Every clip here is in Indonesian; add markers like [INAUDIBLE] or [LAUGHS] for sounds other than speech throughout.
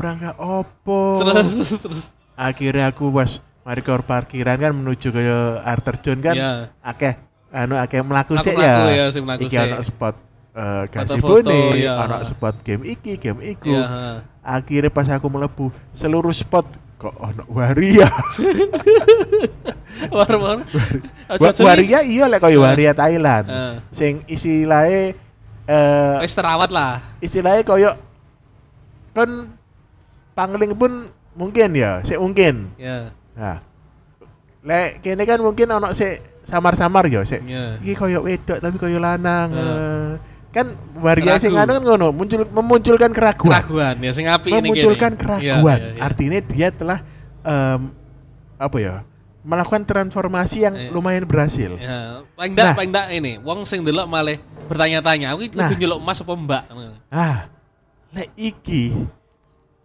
rangka opo Terus terus. akhirnya aku pas mari ke parkiran kan menuju ke air terjun kan Iya. akeh anu akeh melaku sih ya ya, iki ono spot eh Foto-foto, gazebo iya. ono spot game iki game iku Iya, heeh. akhirnya pas aku melebu seluruh spot kok ono waria [LAUGHS] War-war. Wa- Aja-aja waria iya lek koyo waria Thailand Heeh. sing istilahnya eh Wis terawat lah. istilahnya koyo kan pangling pun mungkin ya sik mungkin Ya. nah lek kene kan mungkin ono sik samar-samar ya sik Ya. iki koyo wedok tapi koyo lanang eh. kan waria sing anu kan ngono muncul memunculkan keraguan Keraguan ya sing apik ini memunculkan kene. keraguan Iya, iya, iya. artinya dia telah em, apa ya melakukan transformasi yang Iya. lumayan berhasil Ya, paling ndak Nah. paling ndak ini, wong sing delok malah bertanya-tanya, aku iki Nah. kudu nyeluk Mas apa Mbak? ah lek iki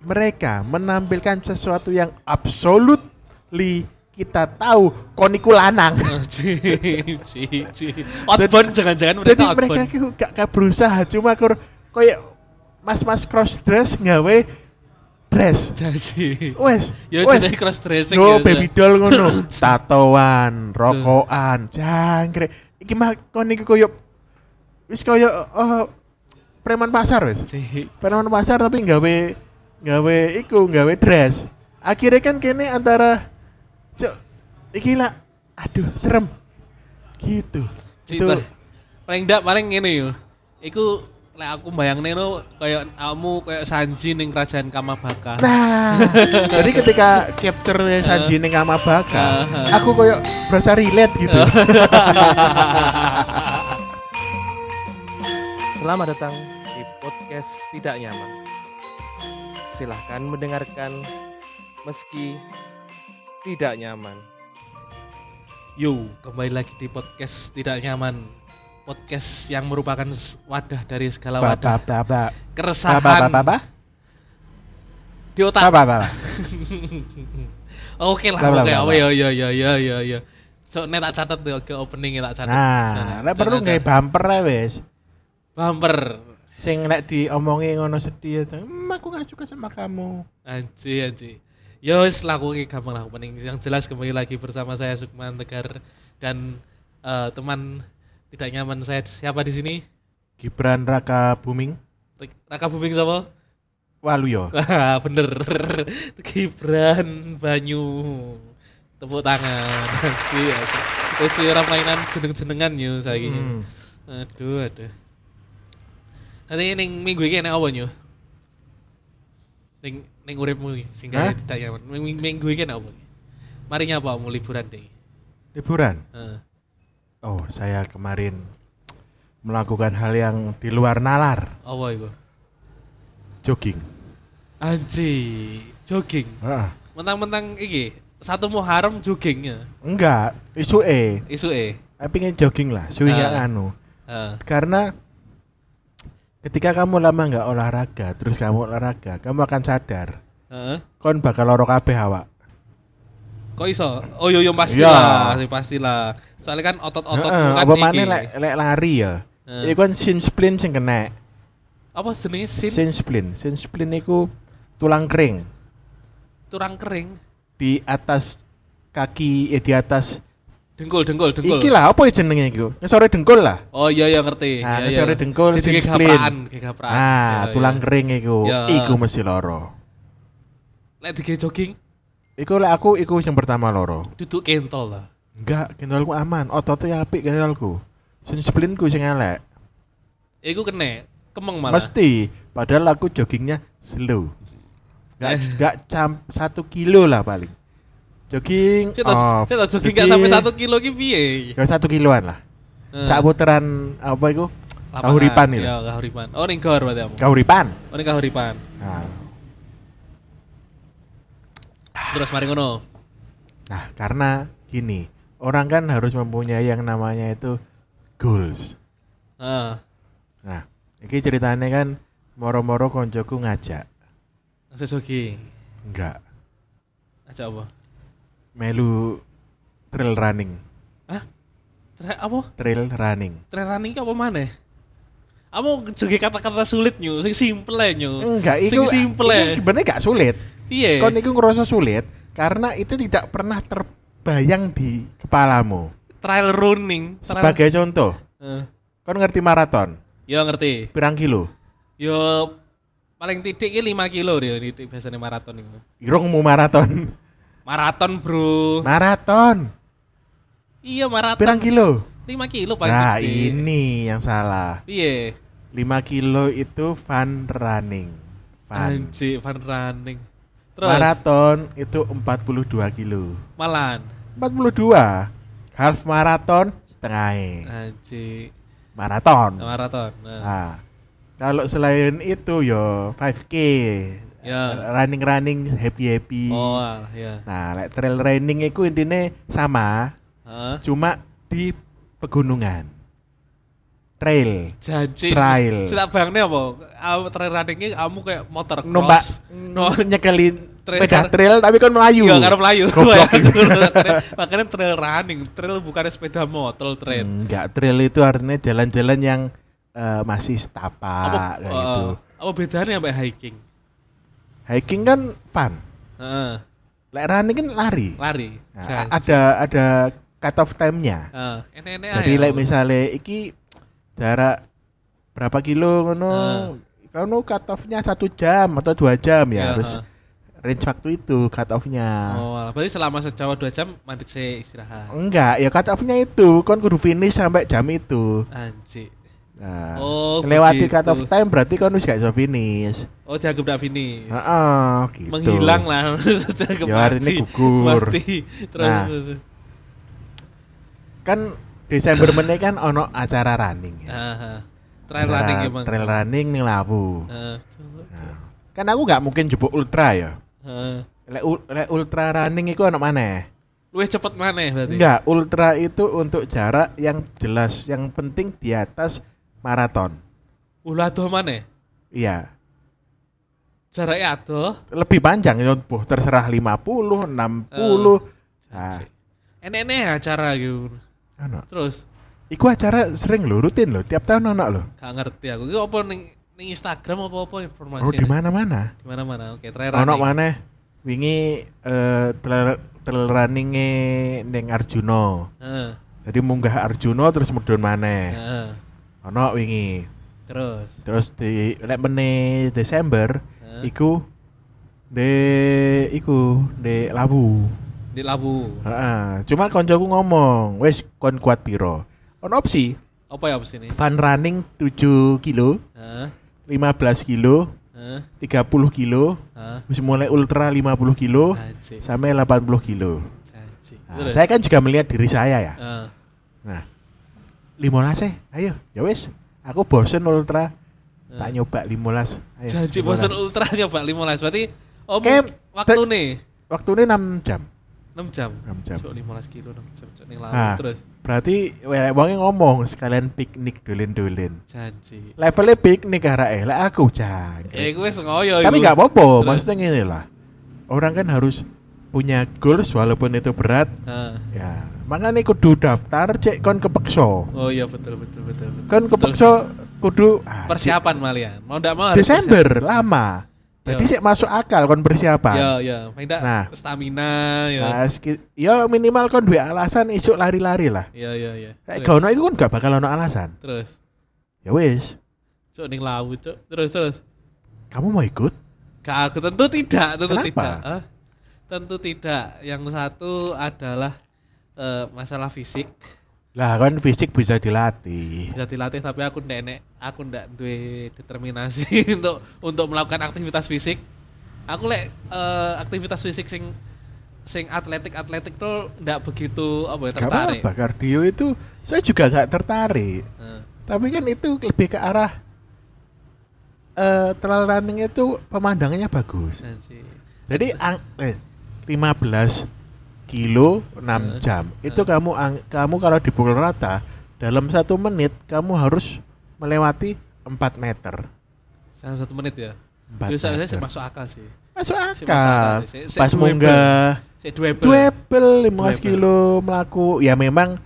mereka menampilkan sesuatu yang absolutely kita tahu koniku lanang. [LAUGHS] Outbound jangan-jangan jadi mereka mereka outbound. itu gak, gak berusaha cuma kur koyo mas-mas cross dress nggawe dress Jadi. wes Ya wes jadi cross dressing No, gitu. baby doll ngono. [LAUGHS] Tatoan, rokokan, jangkrik. Iki mah kon iki koyo wis koyo eh, preman pasar wis. Ci. Preman pasar tapi nggawe nggawe iku, nggawe dress. Akhirnya kan kene antara cuk iki lah aduh serem. Gitu. Itu paling ndak paling ngene yo. Iku lek aku bayangne no kayak kamu kayak Sanji ning kerajaan Kamabaka. Nah, jadi ketika capture [LAUGHS] Sanji ning Kamabaka, aku koyo berasa relate gitu. Selamat datang di podcast Tidak Nyaman. Silahkan mendengarkan meski tidak nyaman. Yo, kembali lagi di podcast tidak nyaman. Podcast yang merupakan wadah dari segala Ba- wadah ba- ba- ba- keresahan ba- ba- ba- ba- di otak. ba- ba- ba- ba. [LAUGHS] Oke lah, oke. Oh ya ya ya ya ya ya. So nek tak catat tuh ke opening tak catat. Nah, lek perlu nggak bumper ae wis. bumper. Sing lek diomongi ngono sedih "Hmm, aku gak suka sama kamu. Anji anji. Ya wis lah aku iki gampang lah. Yang jelas kembali lagi bersama saya Sukman Tegar dan eh, teman tidak nyaman saya siapa di sini? Gibran Raka Buming Raka Buming sama? Waluyo. [LAUGHS] Bener. Gibran Banyu. Tepuk tangan. [LAUGHS] Aji, aji. Wis ora mainan jeneng-jenengan yo saiki. Hmm. Aduh, aduh. Nanti ning minggu iki enak apa nyo? Ning ning uripmu iki sing gawe tidak nyaman. Ming- Minggu iki enak apa? Mari nyapa mau liburan deh. Liburan. Heeh. Oh, saya kemarin melakukan hal yang di luar nalar, Apa iku? jogging. Anji, jogging. Heeh. Mentang-mentang iki satu Muharram joggingnya. Enggak, isu e. Isu eh. Tapi pengen jogging lah, suwi nggak anu. Heeh. Karena ketika kamu lama nggak olahraga, terus kamu olahraga, kamu akan sadar, Heeh. kon bakal loro kabeh awak. Kok iso? Oh yo yo pastilah, pastilah. Soalnya kan otot-ototmu Heeh, kan apa iki. maneh lek lek lari ya. Heeh. Iku kan shin splint sing kena. Apa jenenge sin? Shin splint, shin splint iku tulang kering Turang kering. di atas kaki eh di atas Dengkul, dengkul, dengkul. iki lah apa ya jenenge iku? Ngesore dengkul lah. Oh iya iya ngerti. Nah, iya, ngesore iya. dengkul Sing kayak gapraan. Ah, Iya, tulang iya. kering iku. Iya. Iku mesti loro. Lek dige jogging Iku lek aku iku yang pertama loro. duduk kentol lah. Enggak, kendalku aman. Ototnya apik kendalku. Shin splintku sing elek. Iku kene, kemeng malah. Mesti. Padahal aku joggingnya slow. Enggak Eh. enggak satu kilo lah paling. Jogging. Kita oh, kita jogging gak sampai satu kilo ki piye? Enggak satu kiloan lah. Eh, Sak putaran apa itu? Kahuripan itu. Iya, kahuripan. Oh ning gor berarti kamu. Kahuripan. Oh ning kahuripan. Nah, Terus mari ngono. nah, karena gini, orang kan harus mempunyai yang namanya itu goals. Heeh. Nah, ini ceritanya kan moro-moro koncoku ngajak. Jogging. Enggak, Aja apa? Melu trail running. Hah? Tra apa? Trail running. Trail running apa maneh? Kamu juga kata-kata sulit nyu, sing simple nyu. Enggak, sing itu simple ae. ini sebenarnya gak sulit. Piye? Kon itu ngerasa sulit karena itu tidak pernah terbayang di kepalamu. trial running. Trial- Sebagai contoh, Eh, kon ngerti maraton, yo ngerti. pirang kilo? Yo paling titik 5 kilo dia biasanya maraton itu. Irung mau maraton. Maraton, Bro. Maraton. iya, maraton. Pirang kilo? 5 kilo paling Nah, titik. ini yang salah. Piye? 5 kilo itu fun running. Fun. Anjir, fun running. Terus Maraton itu 42 kilo. malan. 42. Half maraton setengah. Anjir. Maraton. Maraton. Nah. Nah, kalau selain itu yo 5K. Ya. Running-running happy-happy. Oh, alah, ya. Nah, like trail running itu intinya sama, Heeh. cuma di pegunungan. Trail. Janji. Trail. Tidak bayangnya apa? Kamu trail running ini kamu kayak motor cross. Numpak No. [LAUGHS] nyekelin Trail- sepeda trail tapi kan melayu. Iya, karena Melayu. [LAUGHS] Makanya- trail running, trail bukan sepeda motor, trail. Enggak, trail itu artinya jalan-jalan yang eh, masih setapak kayak eh, gitu. apa bedanya sampai hiking? Hiking kan fun. Heeh. Like running kan lari. lari. Nah, ada ada cut off time-nya. Heeh. Enek-enek Jadi ae, like misalnya iki jarak berapa kilo ngono, Ah. kamu cut off-nya satu jam atau dua jam ya, Ya, harus ha. range waktu itu cut off-nya. Oh, alah. berarti selama sejauh dua jam mandek saya istirahat. Enggak, ya cut off-nya itu, kan kudu finish sampai jam itu. Anjir. Nah, Oh, lewati begitu. cut off time berarti kan wis gak iso finish. Oh, dianggap udah finish. Heeh, gitu. Menghilang lah [LAUGHS] sudah Ya, hari ini gugur. Mati. Terus, Nah. Kan Desember [LAUGHS] meneh kan ono acara running ya. Aha. Trail Acara running gimana? Trail running ning Lawu. Coba, Nah, kan aku nggak mungkin jebuk ultra ya. Heeh. Lek ultra running itu ono mana? Luwih cepet mana berarti? Enggak, ultra itu untuk jarak yang jelas, yang penting di atas maraton. Ulah adoh mana? Iya, Jaraknya adoh. lebih panjang ya, boh, terserah 50, 60. Nah, Janji. Enek-enek acara gitu. ono. Terus Iku acara sering lo, rutin lo, tiap tahun ono lo. gak ngerti aku. Iki apa ning ning Instagram apa apa informasi? Oh, di mana-mana. Di mana-mana. Oke, trail Ono running. mana? Wingi eh trail, trail running-e ning Arjuna. Heeh. Jadi munggah Arjuna terus mudhun maneh. Heeh. Ono wingi. Terus. Terus di lek Desember Heeh. iku de iku de Lawu. Di Labu. Heeh, cuma koncoku ngomong, wes kon kuat piro? Ono opsi Apa ya opsi ini? fun running 7 kilo, Heeh. 15 kilo, Heeh. 30 kilo, Heeh. wis mulai ultra 50 kilo Anjir. sampai 80 kilo. Nah, saya kan juga melihat diri saya ya. Heeh. Nah, 15 eh, ayo, ya wes. Aku bosen ultra, tak nyoba 15. Ayo, Janji 15. bosan ultra nyoba 15 berarti Kayak- waktu nih Waktunya 6 jam. 6 jam. 6 jam. Cuk 15 kilo 6 jam cuk ning Nah. terus. Berarti wonge ngomong sekalian piknik dolen-dolen. Janji. Levelnya piknik arek lek aku jang. Eh gue wis ngoyo Tapi nggak apa-apa, maksudnya gini lah. Orang kan harus punya goals walaupun itu berat. Heeh. Ya, makanya kudu daftar cek kon kepeksa. Oh iya betul betul betul. betul. Kon Betul. kepeksa kudu ah, persiapan malian. Mau ndak mau Desember lama. Jadi Yo. sih masuk akal kon persiapan. Ya ya, paling ndak Nah. stamina ya. Nah, ya minimal kon duwe alasan isuk lari-lari lah. Iya iya iya. Kayak gak ono iku kan gak bakal ono alasan. Terus. Ya wis, Cuk ning laut cuk. Terus terus. kamu mau ikut? Gak aku tentu tidak, tentu Kenapa? tidak. Hah? Tentu tidak. Yang satu adalah eh, masalah fisik Lah kan fisik bisa dilatih. bisa dilatih tapi aku ndak enek aku ndak duwe determinasi [LAUGHS] untuk untuk melakukan aktivitas fisik. Aku lek eh, aktivitas fisik sing sing atletik atletik tuh ndak begitu apa ya Gak tertarik. apa-apa, kardio itu saya juga gak tertarik. Heeh. Tapi kan itu lebih ke arah eh trail running itu pemandangannya bagus. Janji. Jadi ang eh, 15 kilo 6 Eh, jam. Itu eh. kamu ang- kamu kalau dipukul rata dalam satu menit kamu harus melewati 4 meter. Sampai satu menit ya. 4 Bisa saya sih meter. masuk akal sih. Masuk Sih, masuk akal. akal sih. Si- si Pas munggah Saya duable. Duebel 15 Duebel. kilo melaku ya memang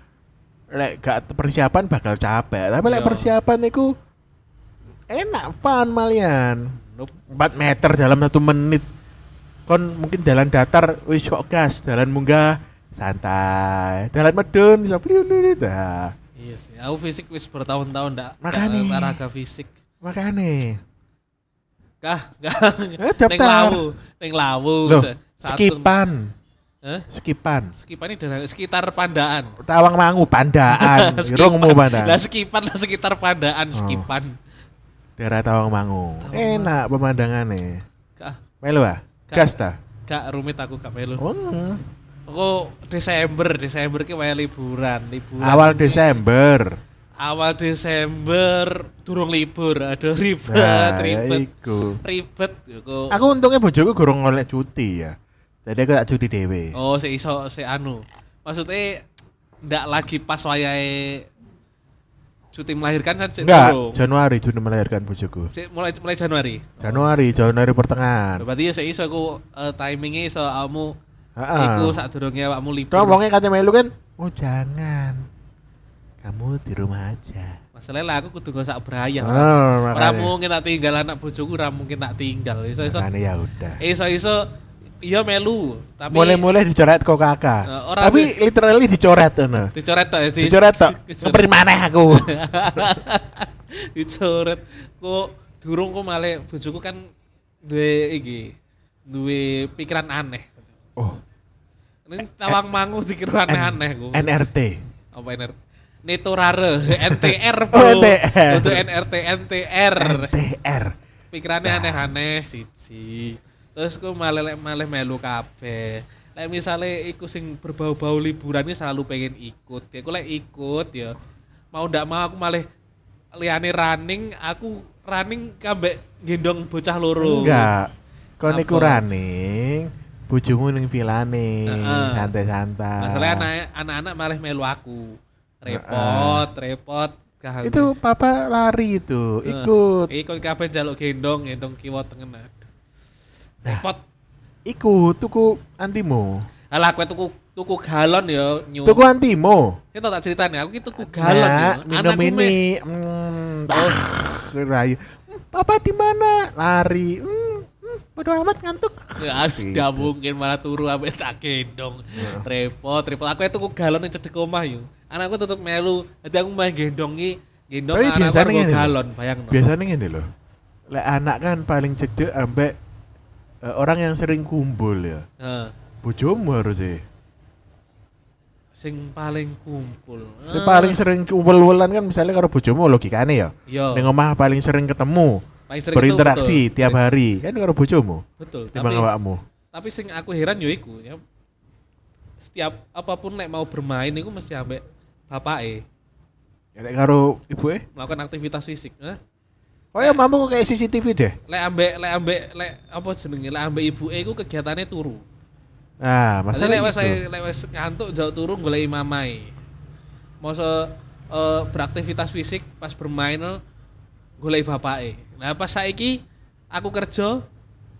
lek gak persiapan bakal capek tapi lek Iya. persiapan itu enak fun malian. Nope. 4 meter dalam satu menit. Kon mungkin jalan datar wis kok gas, jalan munggah santai. Jalan medun bisa pliun dah. Iya sih. Aku fisik wis bertahun-tahun ndak Makanya. olahraga fisik. Makane. Kah, kah. Eh, daftar. Neng lawu, neng lawu. Loh, skipan. Hah? Skipan. Skipan ini dari sekitar Pandaan. Tawang Mangu pandaan. [LAUGHS] Skipan. Rungmu pandaan. Lah skipan lah sekitar Pandaan, Oh. skipan. Daerah Tawang Mangu. Tawang Enak pemandangannya. Kah, Melu ah? Gas ta? gak rumit aku gak melu. Oh, Aku Desember, Desember ki wae liburan, liburan. awal Desember. Awal Desember durung libur. Aduh ribet, Nah, ya ribet. iku. Ribet aku. Aku untungnya bojoku gurung oleh cuti ya. Jadi aku tak cuti dewe. Oh, si iso si anu. Maksudnya ndak lagi pas wayahe cuti melahirkan kan sik Enggak. Januari Juni melahirkan bojoku. Sik mulai mulai Januari. Januari, Januari pertengahan. Berarti ya sik iso aku eh, timingnya iso kamu Heeh. iku sadurunge awakmu libur. Kau wongnya kata melu kan, oh jangan. Kamu di rumah aja. Masalahnya lah aku kudu gosak berayah. Oh, Ora makanya. mungkin tak tinggal anak bojoku, ora mungkin tak tinggal. Iso-iso ya udah. iso-iso iya melu, tapi Mulai-mulai dicoret kok kakak. Eh, orang Tapi sih. literally dicoret ngono. dicoret tok di- Dicoret tok. Ngeperi [LAUGHS] maneh aku. [LAUGHS] dicoret kok durung kok malah bojoku kan duwe iki duwe pikiran aneh Oh, ini tawang mangu dikira aneh-aneh ku NRT. apa NR Netorare [LAUGHS] NTR Oh, bro NTR. untuk NRT NTR NTR. pikirannya aneh-aneh siji terus ku malah malah melu kabeh lek misalnya iku sing berbau-bau liburan ini selalu pengen ikut ya aku lek ikut ya mau ndak mau aku malah liane running aku running kambek gendong bocah loro Enggak. Kon Apa? iku running, bojomu ning vilane, Heeh. santai-santai. masalahnya anak anak-anak malah melu aku repot repot Kahal Itu papa lari itu, ikut. ikut kabeh jaluk gendong gendong kiwa tengen. Repot Iku tuku antimo. Alah kowe tuku tuku galon ya nyu. Tuku antimo. Kita tak ceritani aku ki tuku galon Nah, ya. minum Anakku ini. me- Hmm, Oh. ah, rayu. Hmm, Papa di mana? Lari. Hmm, hmm, bodo amat ngantuk. Ya [LAUGHS] Gitu. gak mungkin malah turu ambek tak gendong. Heeh. Repot, repot. Aku tuku galon yang cedek omah yo. Anakku tetep melu. Jadi aku main gendongi gendong Tapi anakku biasanya lho. galon, bayang Biasanya ngene loh. Lek anak kan paling cedek ambek eh, orang yang sering kumpul ya. Heeh. Bojomu harus sih. Sing paling kumpul. Sing Eh, paling sering kumpul-kumpulan kan misalnya karo bojomu logikane ya. Yo. Ning omah paling sering ketemu, paling sering berinteraksi betul. tiap hari kan karo bojomu. Betul. Timbang Tapi awakmu. tapi sing aku heran yo iku ya. Setiap apa pun nek mau bermain iku mesti ambek bapake Ya, Lek karo ibuke, melakukan aktivitas fisik. Eh? Oh ya mampu kayak CCTV deh. lek ambek lek ambek lek apa jenenge lek ambek ibuke iku kegiatannya turu. Nah, Masalah lek wis itu. lek wis ngantuk jauh turu golek mamai. Masa eh, beraktivitas fisik pas bermain golek bapake. Nah pas saiki aku kerja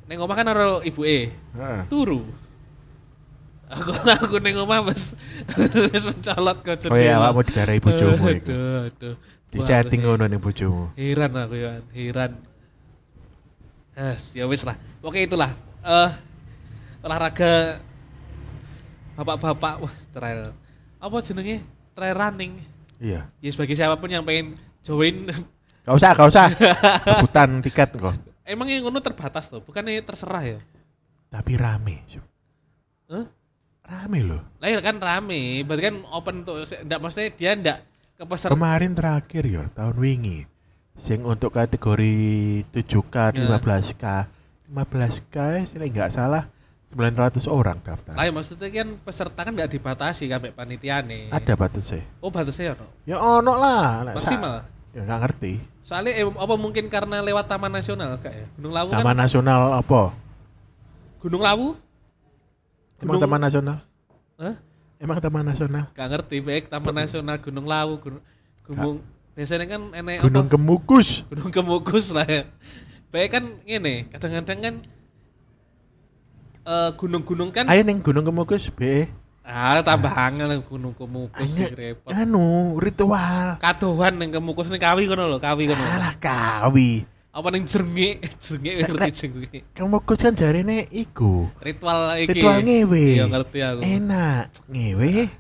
ning omah kan karo ibuke. Heeh. Turu. Aku [LAUGHS] aku ning omah wis [LAUGHS] wis mencolot ke jendela. Oh iya, awakmu digarai bojomu iku. Aduh, aduh. Di chatting ngono ning bojomu. Heran aku ya, heran. Eh, ya wis lah. Oke itulah. Eh olahraga bapak-bapak wah trail. Apa jenenge? Trail running. Iya. Ya sebagai siapa pun yang pengen join Gak usah, gak usah. [LAUGHS] Rebutan tiket kok. emang yang ngono terbatas tuh, bukannya terserah ya? Tapi rame. Sob. Rame loh. Lah ya kan rame, berarti kan open tuh. Enggak maksudnya dia enggak ke peserta. Kemarin terakhir ya, tahun wingi. Sing untuk kategori 7K, Ya. 15K. 15K sih nggak salah 900 orang daftar. Lah ya maksudnya kan peserta kan enggak dibatasi kan panitiane. Ada batasnya. Oh batasnya ono. Ya ono lah. Maksimal. Ya nggak ngerti. Soalnya eh, apa mungkin karena lewat Taman Nasional kak ya? Gunung Lawu Taman kan? Nasional apa? Gunung Lawu? Emang Gunung- Taman Nasional? Hah? Emang Taman Nasional? Gak ngerti baik Taman Nasional Gunung Lawu Gunung, Gunung biasanya kan enek Gunung apa? Kemukus. Gunung Kemukus lah ya. Baik kan ini kadang-kadang kan eh, gunung-gunung kan Ayo neng Gunung Kemukus, be. Ah, tambah angel gunung kemukus sing repot. anu ritual. Kadohan ning kemukus ning kawi kono lho, kawi kono. Alah kawi. Apa jengik? Jengik [LAUGHS] wis ngerti jengik. Kemukus kan jarine iku. Ritual iki. Ritual ngewe. Iya ngerti aku. Enak, ngewe.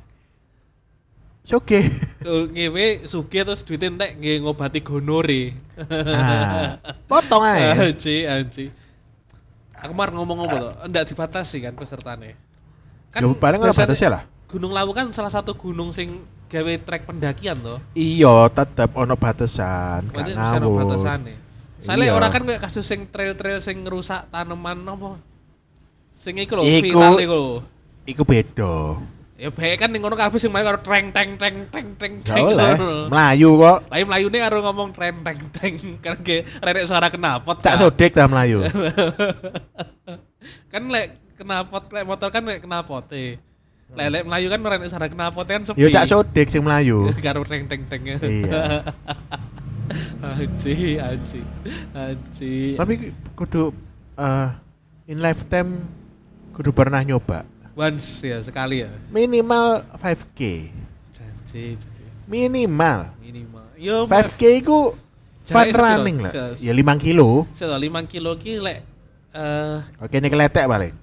Soge. Tuh, ngewe sugih terus duit entek nggih ngobati gonore. Ah, [LAUGHS] potong ae. Anji, anji. Aku mar ngomong apa tuh? Enggak dibatasi kan pesertane. Ya, paling ora batasnya lah. Gunung Lawu kan salah satu gunung sing gawe trek pendakian toh. Iya, tetep ono batasan, Berarti bisa ono ngawur. batasane. Soalnya Iya. orang kan kayak kasus sing trail-trail sing ngerusak tanaman apa? Sing iku lho, viral iku lho. Iku beda. Ya baik kan ning ngono kabeh sing main karo treng teng teng teng teng teng. oleh, ngono. Melayu kok. Lain melayune karo ngomong treng teng teng kan ge renek suara kenapot. Cak Kak. sodek ta Melayu. [LAUGHS] kan lek kenapot lek motor kan lek kenapote. Lek lek melayu kan renek suara kenapote kan sepi. Yo cak sodek sing Melayu. [LAUGHS] karo teng teng teng. Iya. [LAUGHS] Aji, aji, aji. Tapi kudu eh in lifetime kudu pernah nyoba. once ya sekali ya. Minimal 5k. Janji, janji. Minimal. Minimal. Yo, 5k iku fun running lah. Ya 5 kilo. Saya 5 kilo ki lek eh Oke ini keletek paling.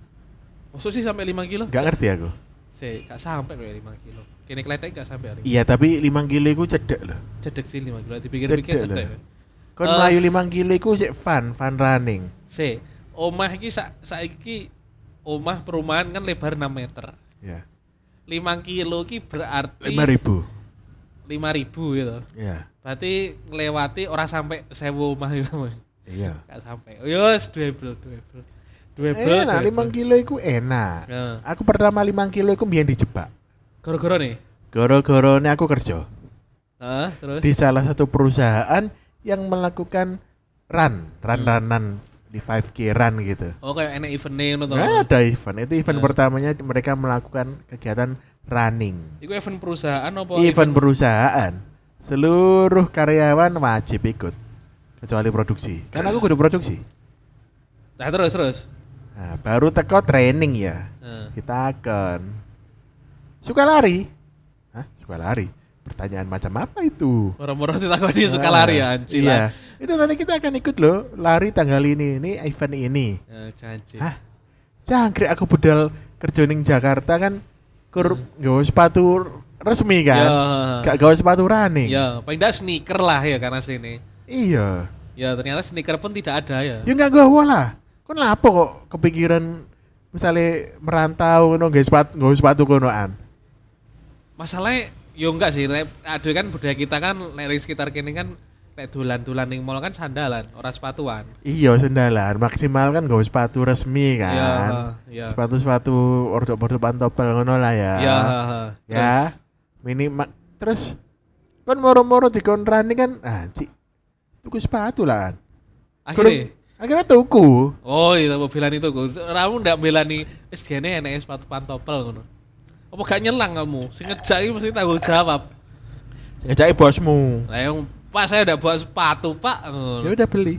maksud sih sampai 5 kilo? Gak ngerti aku. Saya gak sampai kayak 5 kilo. Kini kletek gak sampai hari. Iya tapi 5 kilo iku cedek loh. Cedek sih 5 kilo. Dipikir-pikir Cedek cedek. Kon Eh. melayu 5 kilo iku sik fun, fun running. Se, omah iki sa saiki omah perumahan kan lebar 6 meter. Ya. 5 kilo ki berarti 5000. 5000 gitu. Ya. Berarti ngelewati orang sampai 1000 omah gitu. Iya. Gak sampai. Oh, Yos, double, double. Double. Enak, double. 5 kilo iku enak. Ya. Aku pertama 5 kilo iku mbiyen dijebak. Gara-gara nih. Gara-gara ini aku kerja Heeh, terus. di salah satu perusahaan yang melakukan run, run-runan di 5K run gitu. Oh, kayak eventnya ngono toh. Nah, ada event. Itu event Nah. pertamanya mereka melakukan kegiatan running. Iku event perusahaan apa event perusahaan. Seluruh karyawan wajib ikut. Kecuali produksi. Kan aku kudu produksi. Nah, terus terus. Nah, baru teko training ya. Heeh. Kita akan suka lari. Hah? Suka lari. Pertanyaan macam apa itu? Moro-moro ditakoni suka lari ya, anci Iya. Itu nanti kita akan ikut loh lari tanggal ini, ini event ini. Ya, janji. Hah? Jangkrik aku budal kerja ning Jakarta kan kur Hmm. nggawa sepatu resmi kan. Ya. Gak gawa sepatu running. Ya, paling tidak sneaker lah ya karena sini. Iya. Ya, ternyata sneaker pun tidak ada ya. Ya nggak gawa lah. Kon lapo kok kepikiran misalnya merantau ngono nggawa sepatu nggawa sepatu konoan. Masalahnya yo enggak sih, ada kan budaya kita kan di sekitar kini kan lek dolan-dolan ning mall kan sandalan, ora sepatuan. Iya sendalan maksimal kan nggawa sepatu resmi kan. Iya, iya. Sepatu-sepatu ordo-ordo pantopel ngono lah ya. Ya, heeh. Ya. Minimal terus kan moro-moro dikon running kan anjing. Tuku sepatu lah kan. Akhirnya akhirnya tuku. Oh iya, mau belani itu. Kamu ndak belani, wis gene enek sepatu pantopel ngono. Apa gak nyelang kamu? Sing ngejak iki mesti tanggung jawab. Ngejaki bosmu. Lah yang Pak saya udah bawa sepatu, Pak. Ya udah beli.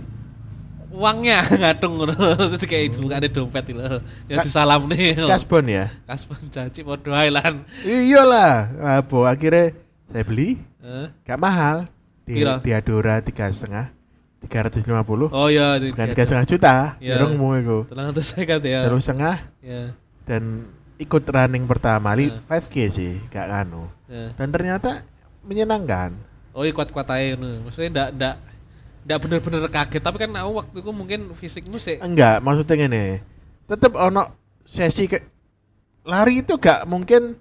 Uangnya [LAUGHS] ngadung ngono. Terus kayak itu bukan ada dompet itu. Ya disalam nih. Kasbon ya. Kasbon janji podo ae lan. Iyalah, apa akhirnya saya beli Eh? gak mahal di Piro? di Adora tiga setengah tiga ratus lima puluh Oh iya, bukan di- tiga setengah juta Iya. ya mau itu Tenang terus saya kata ya. terus setengah Ya. dan ikut running pertama li Iya. 5k sih gak kanu ya. dan ternyata menyenangkan Oh iya kuat-kuat aja. Maksudnya ndak ndak ndak bener-bener kaget, tapi kan aku waktu itu mungkin fisikmu sih enggak maksudnya gini tetap ono sesi ke lari itu gak mungkin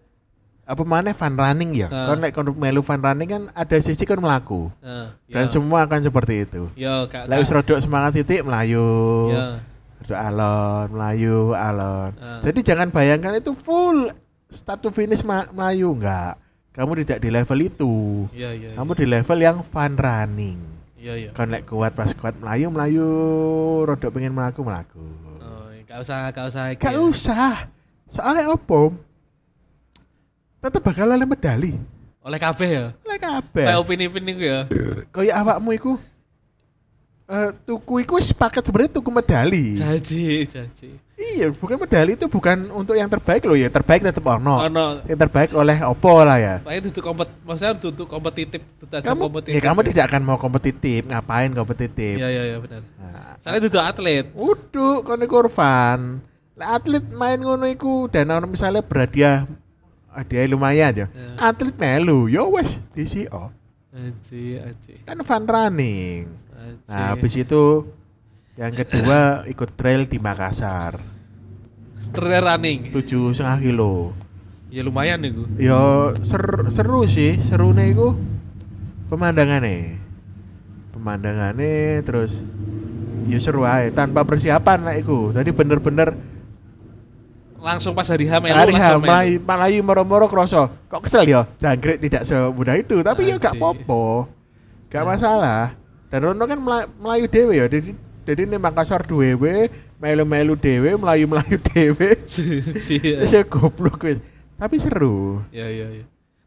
apa mana fun running ya Ah. kan nek kon melu fun running kan ada sesi kan melaku Eh, dan ya. semua akan seperti itu Ya, Kak. Lah wis rodok semangat titik melayu. Ya. Rodok alon, melayu, alon. Ah. Jadi jangan bayangkan itu full start to finish melayu enggak. Kamu tidak di level itu. Iya, iya. Kamu di level yang fun running. Iya, iya. Lek kuat pas kuat melayu, melayu, rodok pengen melaku, melaku. Oh, gak usah, gak usah. Gak ya. usah. Soalnya opo? Tetep bakal oleh medali. Oleh kabeh ya. Oleh Kayak kabeh. opini-opini ku ya. [CLEARS THROAT] Kayak awakmu iku eh, tuku iku wis paket sebenarnya tuku medali. Jaji, jaji. Iya, bukan medali itu bukan untuk yang terbaik loh ya. Terbaik tetap ono. Ono. Yang terbaik oleh Oppo lah ya. Makanya duduk kompet, maksudnya duduk kompetitif, aja Kamu, kompetitif. ya kamu tidak akan mau kompetitif, ngapain kompetitif? Iya, iya, iya benar. Nah, Soalnya duduk atlet. Uduk kono. Lah atlet main ngono iku dan ono misalnya berhadiah hadiah lumayan ya. Ya. Atlet melu, yo wes di CO. Aji, aji. Kan fun running. aji. Nah, habis itu yang kedua ikut trail di Makassar. Trail running. tujuh setengah kilo. Ya lumayan nih gue. Yo ser- seru sih, serune iku pemandangannya. Pemandangannya terus ya seru aja tanpa persiapan lah iku. Tadi bener-bener Langsung pas hari H melu hari melu. Melayu, Melayu moro-moro kroso. Kok kesel ya? Jangkrik tidak semudah itu, tapi ya gak popo. Gak Anjir. masalah. Dan Rono kan Mela- Melayu dewe ya. Jadi jadi ini Makassar dewe, melu-melu dewe, Melayu-melayu dewe. [LAUGHS] Iya. Terus ya goblok wis. Tapi seru. Ya, ya, ya.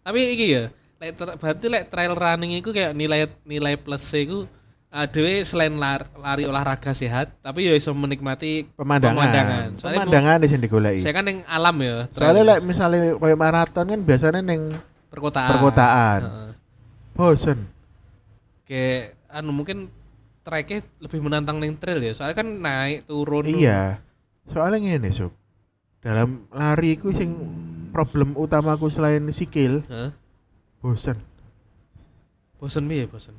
Tapi iki ya, lek berarti lek trail running itu kayak nilai nilai plus iku uh, dhewe selain lar- lari olahraga sehat, tapi ya iso menikmati Pemandangan. pemandangan. Soalnya Pemandangan di sini digoleki. Saya kan yang alam ya. Soalnya lek misalnya kayak maraton kan biasanya neng perkotaan. perkotaan. Heeh. bosen. Kayak anu mungkin treknya lebih menantang neng trail ya. Soalnya kan naik turun. Iya. Soalnya ngene, Sob. Dalam lari ku sing problem utamaku selain sikil, Hah? bosen. Bosen piye bosen?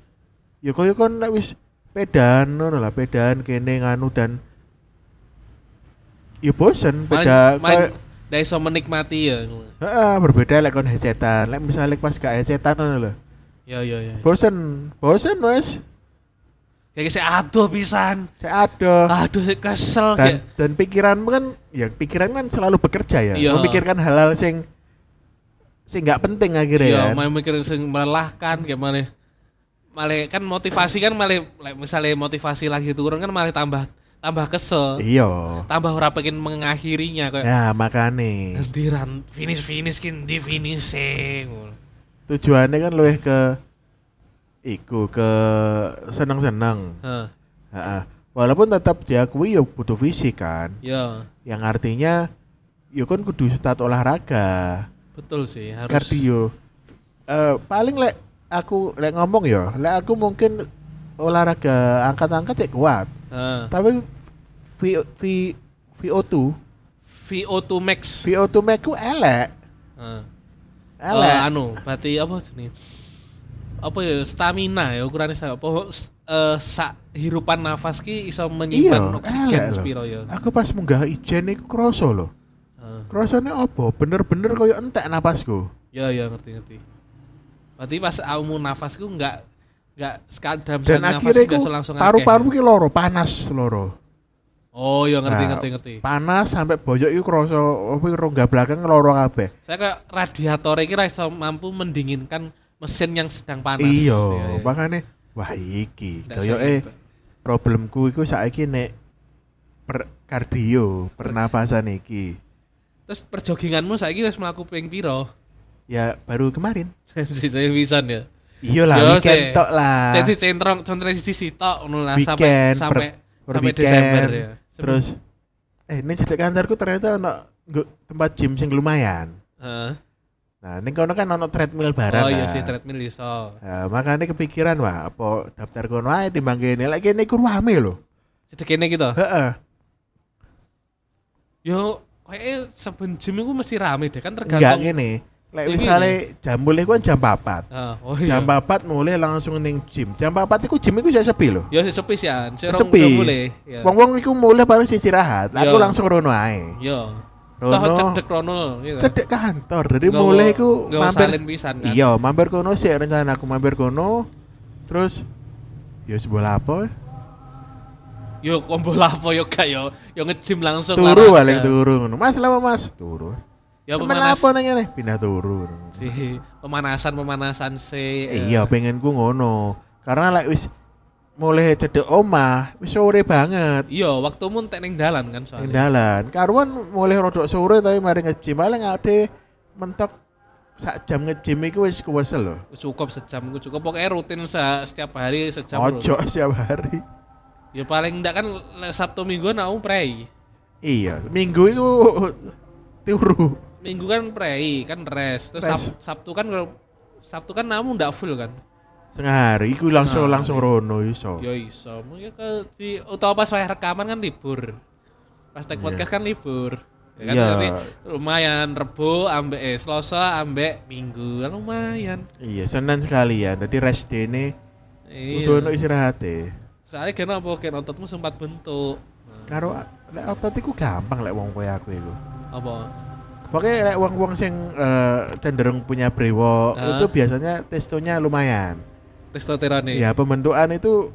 Ya koyo kon lek wis pedan ngono lah, pedan kene nganu dan ya bosen beda main, main iso menikmati ya. Heeh, berbeda lek kon headsetan. Lek misalnya pas gak headsetan ngono lho. Ya ya ya. Bosen, bosen wes. Kayak saya aduh pisan. Saya ada. Aduh saya kesel dan kayak. dan pikiranmu kan ya pikiran kan selalu bekerja ya Iya. memikirkan hal-hal sing sing nggak penting akhirnya Iya, kan main mikir sing melelahkan kayak mana. Malah kan motivasi kan malah like, misalnya motivasi lagi turun kan malah tambah tambah kesel. iya Tambah ora pengen mengakhirinya kayak ya makane Hentiran finish finish kin di finishing. tujuannya kan lebih ke iku ke seneng-seneng Heeh. Heeh. walaupun tetap diakui ya butuh fisik kan Ya, yang artinya ya kan kudu stat olahraga betul sih harus. kardio Eh, paling lek aku lek ngomong ya lek aku mungkin olahraga angkat-angkat cek kuat Heeh. tapi V, V, VO2 VO2 max. VO2 max ku elek Heeh. elek Eh, anu, berarti apa jenis? Apa ya stamina ya ukurannya apa eh sak hirupan nafas ki iso iya menyimpan elek oksigen lho. sepiro ya. aku pas munggah ijen iku kroso lho Heeh. krosone apa bener-bener koyo entek napasku Ya ya ngerti ngerti. Berarti pas kamu nafasku nggak nggak sekali dalam dan akhirnya nggak ku langsung paru-paru ki loro panas loro Oh iya ngerti Nah, ngerti ngerti. panas sampai bojok iku kroso apa rongga belakang loro kabeh Saya kayak radiator iki ra iso mampu mendinginkan mesin yang sedang panas. iya Iya, iya. makanya wah iki eh problemku iku saiki nek per kardio pernapasan iki Terus perjoginganmu saiki wis mlaku ping piro? Ya baru kemarin [LAUGHS] saya pisan ya. iya lah Yo, weekend tok lah Jadi centrong centrong di sisi tok ngono lah sampai sampai per, sampai weekend, Desember ya. terus eh ini cedek kantorku ternyata ono tempat gym sing lumayan Heeh. nah ini kono kan ono treadmill barang Oh iya kan. sih treadmill iso. Nah, makanya kepikiran wah apa daftar kono ae timbang kene lek kene iku rame lho Sedekene gitu. heeh Yo kayaknya saben itu mesti rame deh kan enggak tergantung. ngene lek misale jam mulai kan jam 4 Ah, oh iya. jam 4 mulai langsung ning gym jam 4 iku gym iku saya sepi lho sih sepi sih an. Sepi. Boleh. Ya. wong-wong iku mulai baru istirahat aku Iya. langsung rono ae Yo. Toh rono cedek rono gitu. cedek kantor jadi Nggak mulai iku salin pisan kan. iya mampir kono sih rencana aku mampir kono terus ya sebelah apa Yo kombo lapo yo gak yo. Yo nge-gym langsung turu paling turu ngono mas lama mas turu Ya pemanas apa nang ngene pindah turu si pemanasan pemanasan si iya pengenku ngono. Karena lek wis mulai cedek omah wis sore banget. Iya waktumu entek ning dalan kan ning soalnya dalan. Karuan mulai rodok sore tapi mari nge-gym. Paling ade mentok sak jam nge-gym iku wis kuwesel lho. Cukup sejam cukup. Pokoknya rutin se- setiap hari sejam ojo lho. setiap hari. Ya paling ndak kan Sabtu Minggu aku prei. Iya, minggu itu [LAUGHS] turu. Minggu kan prei, kan rest. Terus. Sab- Sabtu kan Sabtu kan namu ndak full kan. Setengah hari iku langsung Nah, langsung iya. rono iso. Ya iso. Mungkin ke di utawa pas saya rekaman kan libur. Pas Iya. podcast kan libur. Ya kan Iya. jadi lumayan Rebo ambek eh Selasa ambek Minggu kan lumayan. Iya, Senin sekalian. Jadi rest day ini Iya. ono istirahat e. Soalnya kena apa kan ototmu sempat bentuk. Nah, Karo lek otot iku gampang lek wong koyo aku iku. apa? Pokoknya lek wong-wong sing eh, cenderung punya brewok Hah? itu biasanya testonya lumayan. Testosteron nih. Ya, pembentukan itu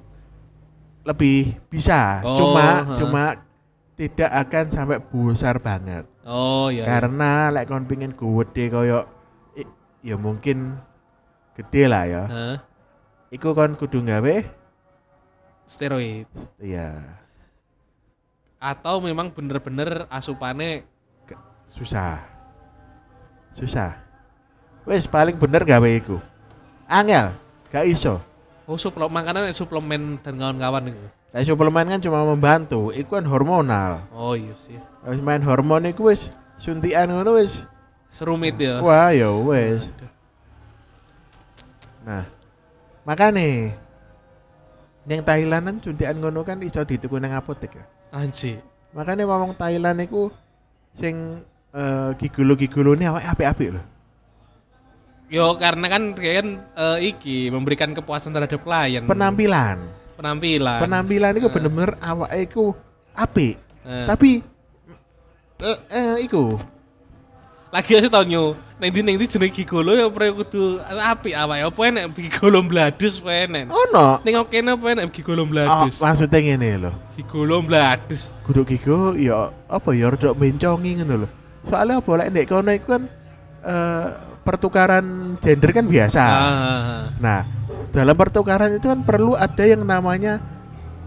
lebih bisa. Oh, cuma ha. cuma tidak akan sampai besar banget. Oh iya. iya. Karena lek kon pengin gede koyo ya mungkin gede lah ya. Hah? Iku kon kudu gawe steroid ya atau memang bener-bener asupannya susah. Susah. Wes paling bener gawe iku. Angel, gak iso. oh suplemen makanan suplemen dan kawan-kawan itu. Lah suplemen kan cuma membantu, iku kan hormonal. Oh iya sih. Wis main hormon iku wis suntikan ngono wis. Serumit ya. Wah, ya wis. Nah, makane yang Thailandan suntikan ngono kan iso dituku nang apotek ya. Anjir. Makanya ngomong Thailand iku sing eh, gigolo-gigolone awake apik-apik lho. Yo karena kan kayak kan eh, iki memberikan kepuasan terhadap klien. Penampilan. Penampilan. Penampilan iku Eh. bener-bener awake iku apik. Eh. Tapi eh, eh iku lagi sih tau nyu neng di neng di jeneng gigolo ya pre kudu api apa ya apa enek gigolo bladus apa enek ono. neng oke apa enek gigolo Oh, bladus maksudnya ngene lho. gigolo bladus Kudu gigo ya apa ya rada mencongi ngono lho. Soalnya apa lek ndek kono iku kan eh, pertukaran gender kan biasa. ah, Nah, dalam pertukaran itu kan perlu ada yang namanya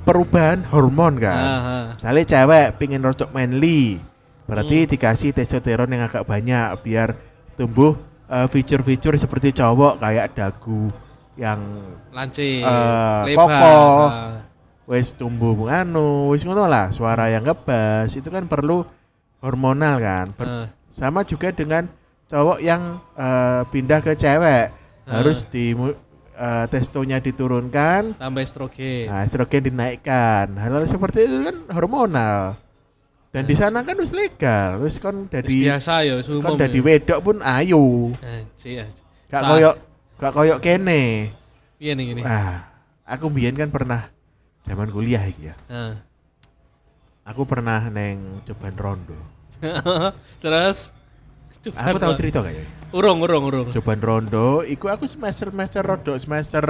perubahan hormon ah, kan. ah. Misalnya cewek pingin rodok manly, berarti Hmm. dikasih testosteron yang agak banyak biar tumbuh eh, fitur-fitur seperti cowok kayak dagu yang lancip Eh, lebar kokoh. ah. wis tumbuh anu, wis ngono lah, suara yang ngebas itu kan perlu hormonal kan. Ber- Ah. Sama juga dengan cowok yang eh, pindah ke cewek Ah. harus di eh, testonya diturunkan, tambah estrogen nah estrogen dinaikkan. Hal-hal seperti itu kan hormonal. Dan di sana kan wis legal, wis kon Wis dadi biasa ya kon umum dadi ya. wedok pun ayo. Anjir. Gak koyok gak koyok kene. iya nih gini Ah, aku biyen kan pernah zaman kuliah iki ya. Ah. Aku pernah neng Coban Rondo. [LAUGHS] terus Coba Aku tahu cerita gak ya? urung urung urung Coban Rondo, iku aku semester semester rodo semester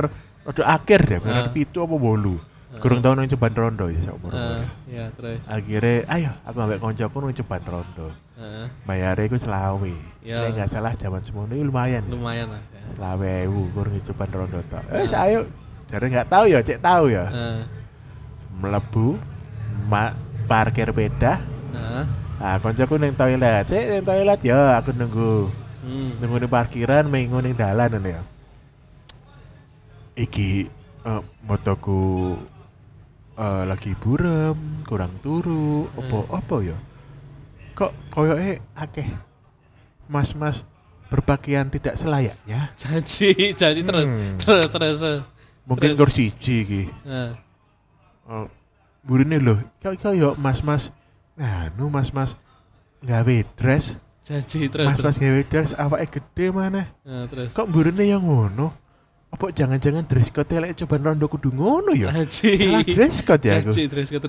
rodo akhir deh, Ah. benar pitu apa bolu. Ah. Kurang tahu neng Coban Rondo ya seumur Ah, ya terus Akhirnya, ayo aku ambek koncoku neng Coban Rondo. Ah, Bayarnya iku selawe. Ya. Nggak salah zaman semono iku lumayan. lumayan lah ya. Selawe ewu kurang Coban Rondo tok. Eh, Ah. ayo. Jadi nggak tahu ya, cek tahu ya. Ah, Melebu, ma parkir beda. ah, Nah, koncoku neng toilet. Cek neng toilet ya, aku nunggu. hmm. nunggu di parkiran minggu ning dalan ngono ya iki eh, motoku eh, lagi burem kurang turu opo Hmm. opo ya kok koyoke akeh mas-mas berpakaian tidak selayaknya janji janji terus Hmm. terus terus terus. mungkin Terus. kur siji iki Ah, oh, burine lho kok koyo mas-mas? Nganu mas-mas gawe dress. Janji terus mas-mas gawe dress awake gede mana Ah, terus kok burine yang ngono? Apa jangan-jangan dress code lek coba rondo kudu ngono ya janji. Salah dress code ya aku.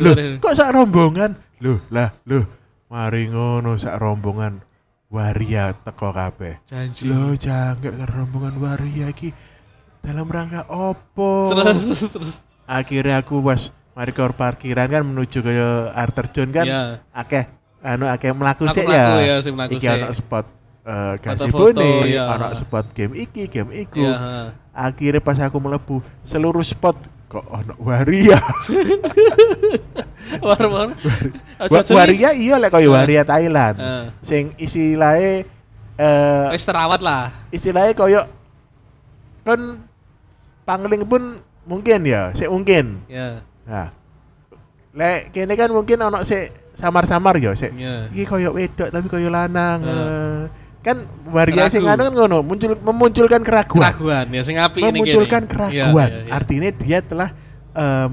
Loh terus. kok sak rombongan? Loh lah loh mari ngono sak rombongan waria teko kabeh. Janji. Loh jangan rombongan waria iki dalam rangka opo? Terus terus. Akhirnya aku was mari ke parkiran kan menuju ke air terjun kan? Ya akeh anu akeh melaku sih Mlaku-mlaku ya? ya, sing mlaku iki sik. ana spot eh Foto-foto, gazebo ya. ana spot game iki game iku. Ya ha. akhirnya pas aku melebu seluruh spot kok ono waria? [LAUGHS] War war. Wa- waria iya lek koyo Eh. waria Thailand. Eh. sing istilahnya eh wis terawat lah. istilahnya koyo kan pangling pun mungkin ya sik mungkin. Ya nah Lek kene kan mungkin ono sik samar-samar ya sik. Iya. Iki koyo wedok tapi koyo lanang. Eh. Kan variasi Ragu. ngono kan ngono, muncul memunculkan keraguan. Keraguan ya sing apik ini memunculkan kene. keraguan. Iya, iya, iya. Artinya dia telah em,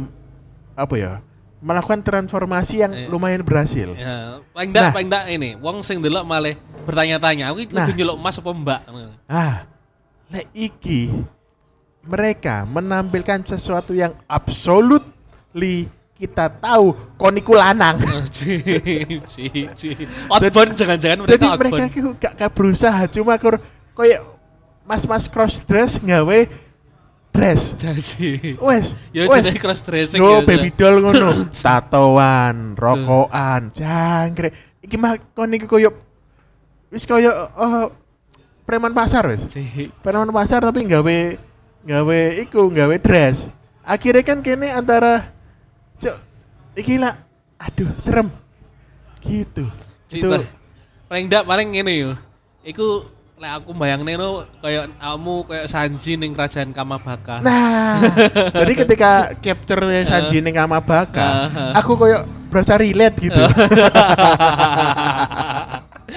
apa ya? melakukan transformasi yang Iya. lumayan berhasil. Ya, paling enggak Nah. paling enggak ini, wong sing delok malah bertanya-tanya, aku Nah. kudu nyeluk Mas apa Mbak? Ah, lek iki mereka menampilkan sesuatu yang absolutely kita tahu koniku lanang. [LAUGHS] Outbound jangan-jangan mereka Jadi mereka iki gak, gak berusaha cuma kur koyo mas-mas cross dress nggawe dress. Jadi. Wes, Ya wes. cross dressing Yo, ya. baby doll ngono. [LAUGHS] Tatoan, rokokan, jangkrik. Iki mah kon iki koyo wis koyo eh, preman pasar. Ci. Preman pasar tapi nggawe nggawe iku, nggawe dress. Akhirnya kan kene antara cok iki lah aduh serem. Gitu. Ci, Itu paling enggak paling ngene yo. Iku lek aku bayangne no kayak kamu kayak Sanji ning kerajaan Kamabaka. Nah, [LAUGHS] jadi ketika capture Sanji ning Kamabaka, aku koyo berasa relate gitu. [LAUGHS]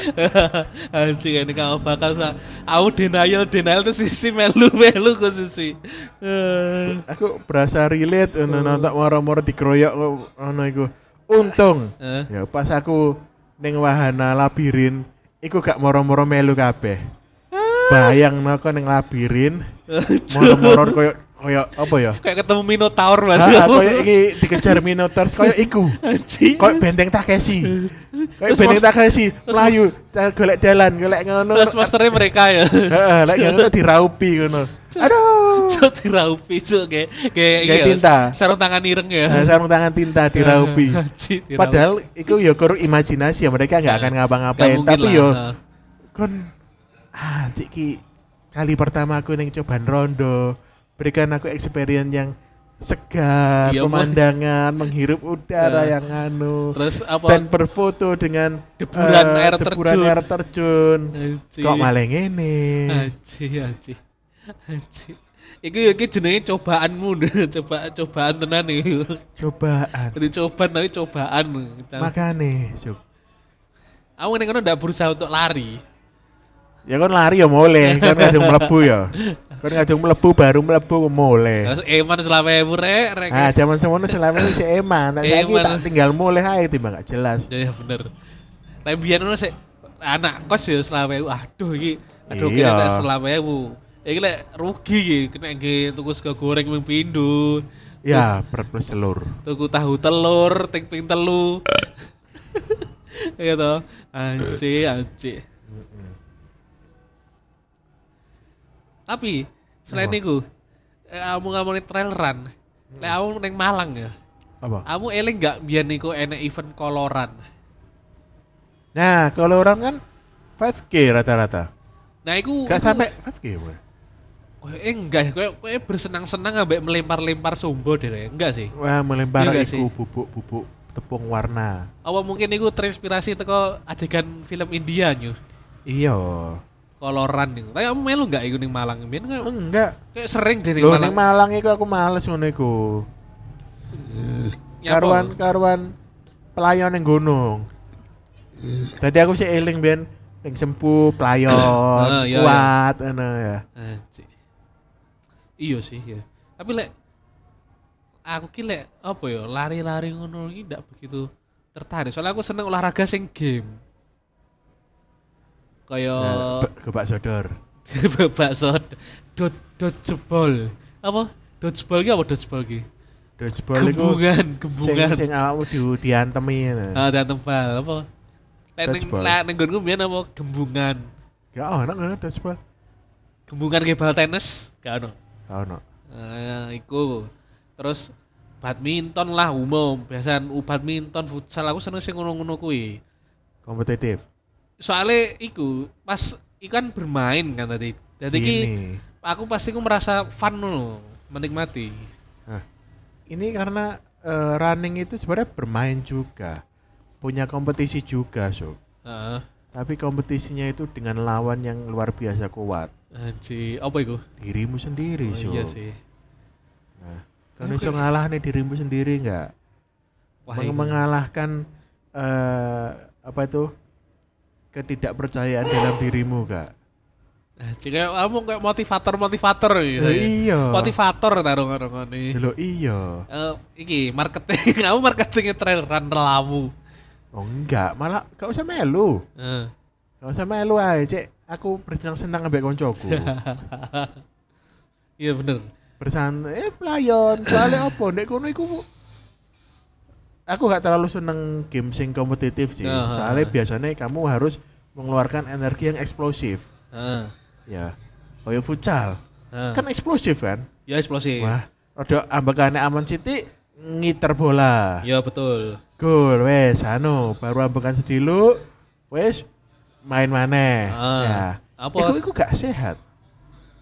[LAUGHS] Anjing ini kamu bakal sa aku denial denial tuh sisi melu melu ke sisi. Eh, aku berasa relate ngono nonton moro-moro dikeroyok ngono iku. Untung eh. ya pas aku ning wahana labirin iku gak moro-moro melu kabeh. Bayang noko ning labirin moro-moro koyo koyo apa ya? Kayak ketemu Minotaur Ah, banget. koyo iki dikejar Minotaur koyo iku. Koyo benteng Takeshi. Terus benteng mas- Takeshi, cara golek dalan, golek ngono. Terus masternya mereka ya. Heeh, lek ngono [LAUGHS] diraupi ngono. Aduh. Cuk diraupi cuk kayak kayak Kayak iya, tinta. Sarung tangan ireng ya. Nah, sarung tangan tinta [LAUGHS] diraupi. Padahal itu ya kur imajinasi ya mereka nggak Ya, akan ngapa-ngapain tapi yo ha. kon ah cik ki kali pertama aku neng cobaan rondo berikan aku experience yang segar Iya, pemandangan menghirup udara Ya. yang anu Terus apa? dan berfoto dengan Deburan eh, air deburan terjun. air terjun Anjing. kok malah ngene Anjing, anjing. Anjing. Iki iki jenenge cobaanmu, [LAUGHS] coba cobaan tenan iki. cobaan Jadi cobaan tapi cobaan. makane Suk. Aku ning kono ndak berusaha untuk lari. ya kon lari ya mulai [LAUGHS] kan ngajung melebu ya [LAUGHS] kan ngajung melebu baru melebu mulai Terus eman selama ewu rek rek. Ah, zaman semono selama [LAUGHS] ini si eman. Nah, saiki tak tinggal mulai ae timbang gak jelas. Ya, ya bener. Tapi biyen ngono sik anak kos ya selama ewu. Aduh iki aduh Iya. kira selama ewu. Iki lek rugi iki kena nge tuku sego goreng ming pindho. Ya, plus telur. tuku tahu telur, ting ping telu. [LAUGHS] Iya toh. Anjir, anjir. Tapi selain itu, eh, kamu ngomongin trail run. Lek kamu neng Malang ya. Apa? Kamu eling nggak biar niku enek event koloran. Nah, kalau orang kan 5K rata-rata. Nah, iku Gak iku- sampai 5K, Boy. Kowe eh, enggak, kowe kowe bersenang-senang ambek melempar-lempar sumbo deh, enggak sih? Wah, melempar Iya gak iku bubuk-bubuk tepung warna. Apa mungkin iku terinspirasi teko adegan film India nyu? Iya. Koloran niku. Tapi kamu melu enggak iku ning Malang? Biyen kayak, Enggak. kayak sering ning Loh, Malang. ning Malang iku aku males ngono iku. Nyapa? Karuan-karuan pelayan ning gunung. Tadi aku sih eling ben ning sempu pelayon, [COUGHS] Ah, iya, kuat ngono ya. Iya sih, ya. Tapi lek aku ki lek apa ya, lari-lari ngono iki ndak begitu tertarik. Soalnya aku seneng olahraga sing game. Kayak Nah, gebak sodor. [LAUGHS] bakso dot dot jebol. Apa? Dodgeball ki apa dodgeball ki? Dodgeball iku Gembungan, gembungan. sing awakmu di diantemi ngono. Ah, dan tembal apa? Lek ning nggonku biyen apa gembungan. Gak ono ngono dodgeball. Gembungan kayak bal tenis, gak ono. Gak ono. Nah, iku. Terus badminton lah umum, biasaan u badminton, futsal aku seneng sing ngono-ngono kuwi. Kompetitif. Soalnya iku pas iku kan bermain kan tadi. Jadi ki aku pasti ku merasa fun loh, menikmati. Nah, ini karena eh, running itu sebenarnya bermain juga. Punya kompetisi juga, so. Heeh. Tapi kompetisinya itu dengan lawan yang luar biasa kuat. anji, apa iku? Dirimu sendiri, Oh, so. iya sih. Nah, Oke. iso ngalah nih dirimu sendiri nggak? Wah, Meng- iya. mengalahkan eh apa itu ketidakpercayaan dalam dirimu kak Nah, jika kamu kayak motivator-motivator gitu. Eh, ya. iya Motivator taruh ngono nih. Lho, iya Eh, iki marketing, [LAUGHS] kamu marketingnya traileran lamu. oh enggak malah gak usah melu Eh. gak usah melu aja cek aku bersenang-senang ambek koncoku [LAUGHS] Iya bener. bersantai eh pelayon soalnya apa ndek kono iku aku gak terlalu seneng game sing kompetitif sih Ah. soalnya biasanya kamu harus mengeluarkan energi yang eksplosif Heeh. ya kayak futsal Heeh. kan eksplosif kan ya eksplosif. wah rada ambekane aman sithik ngiter bola Ya betul. gol wes anu baru ambekan sedilu wes main maneh Ah. ya Apa? iku iku gak sehat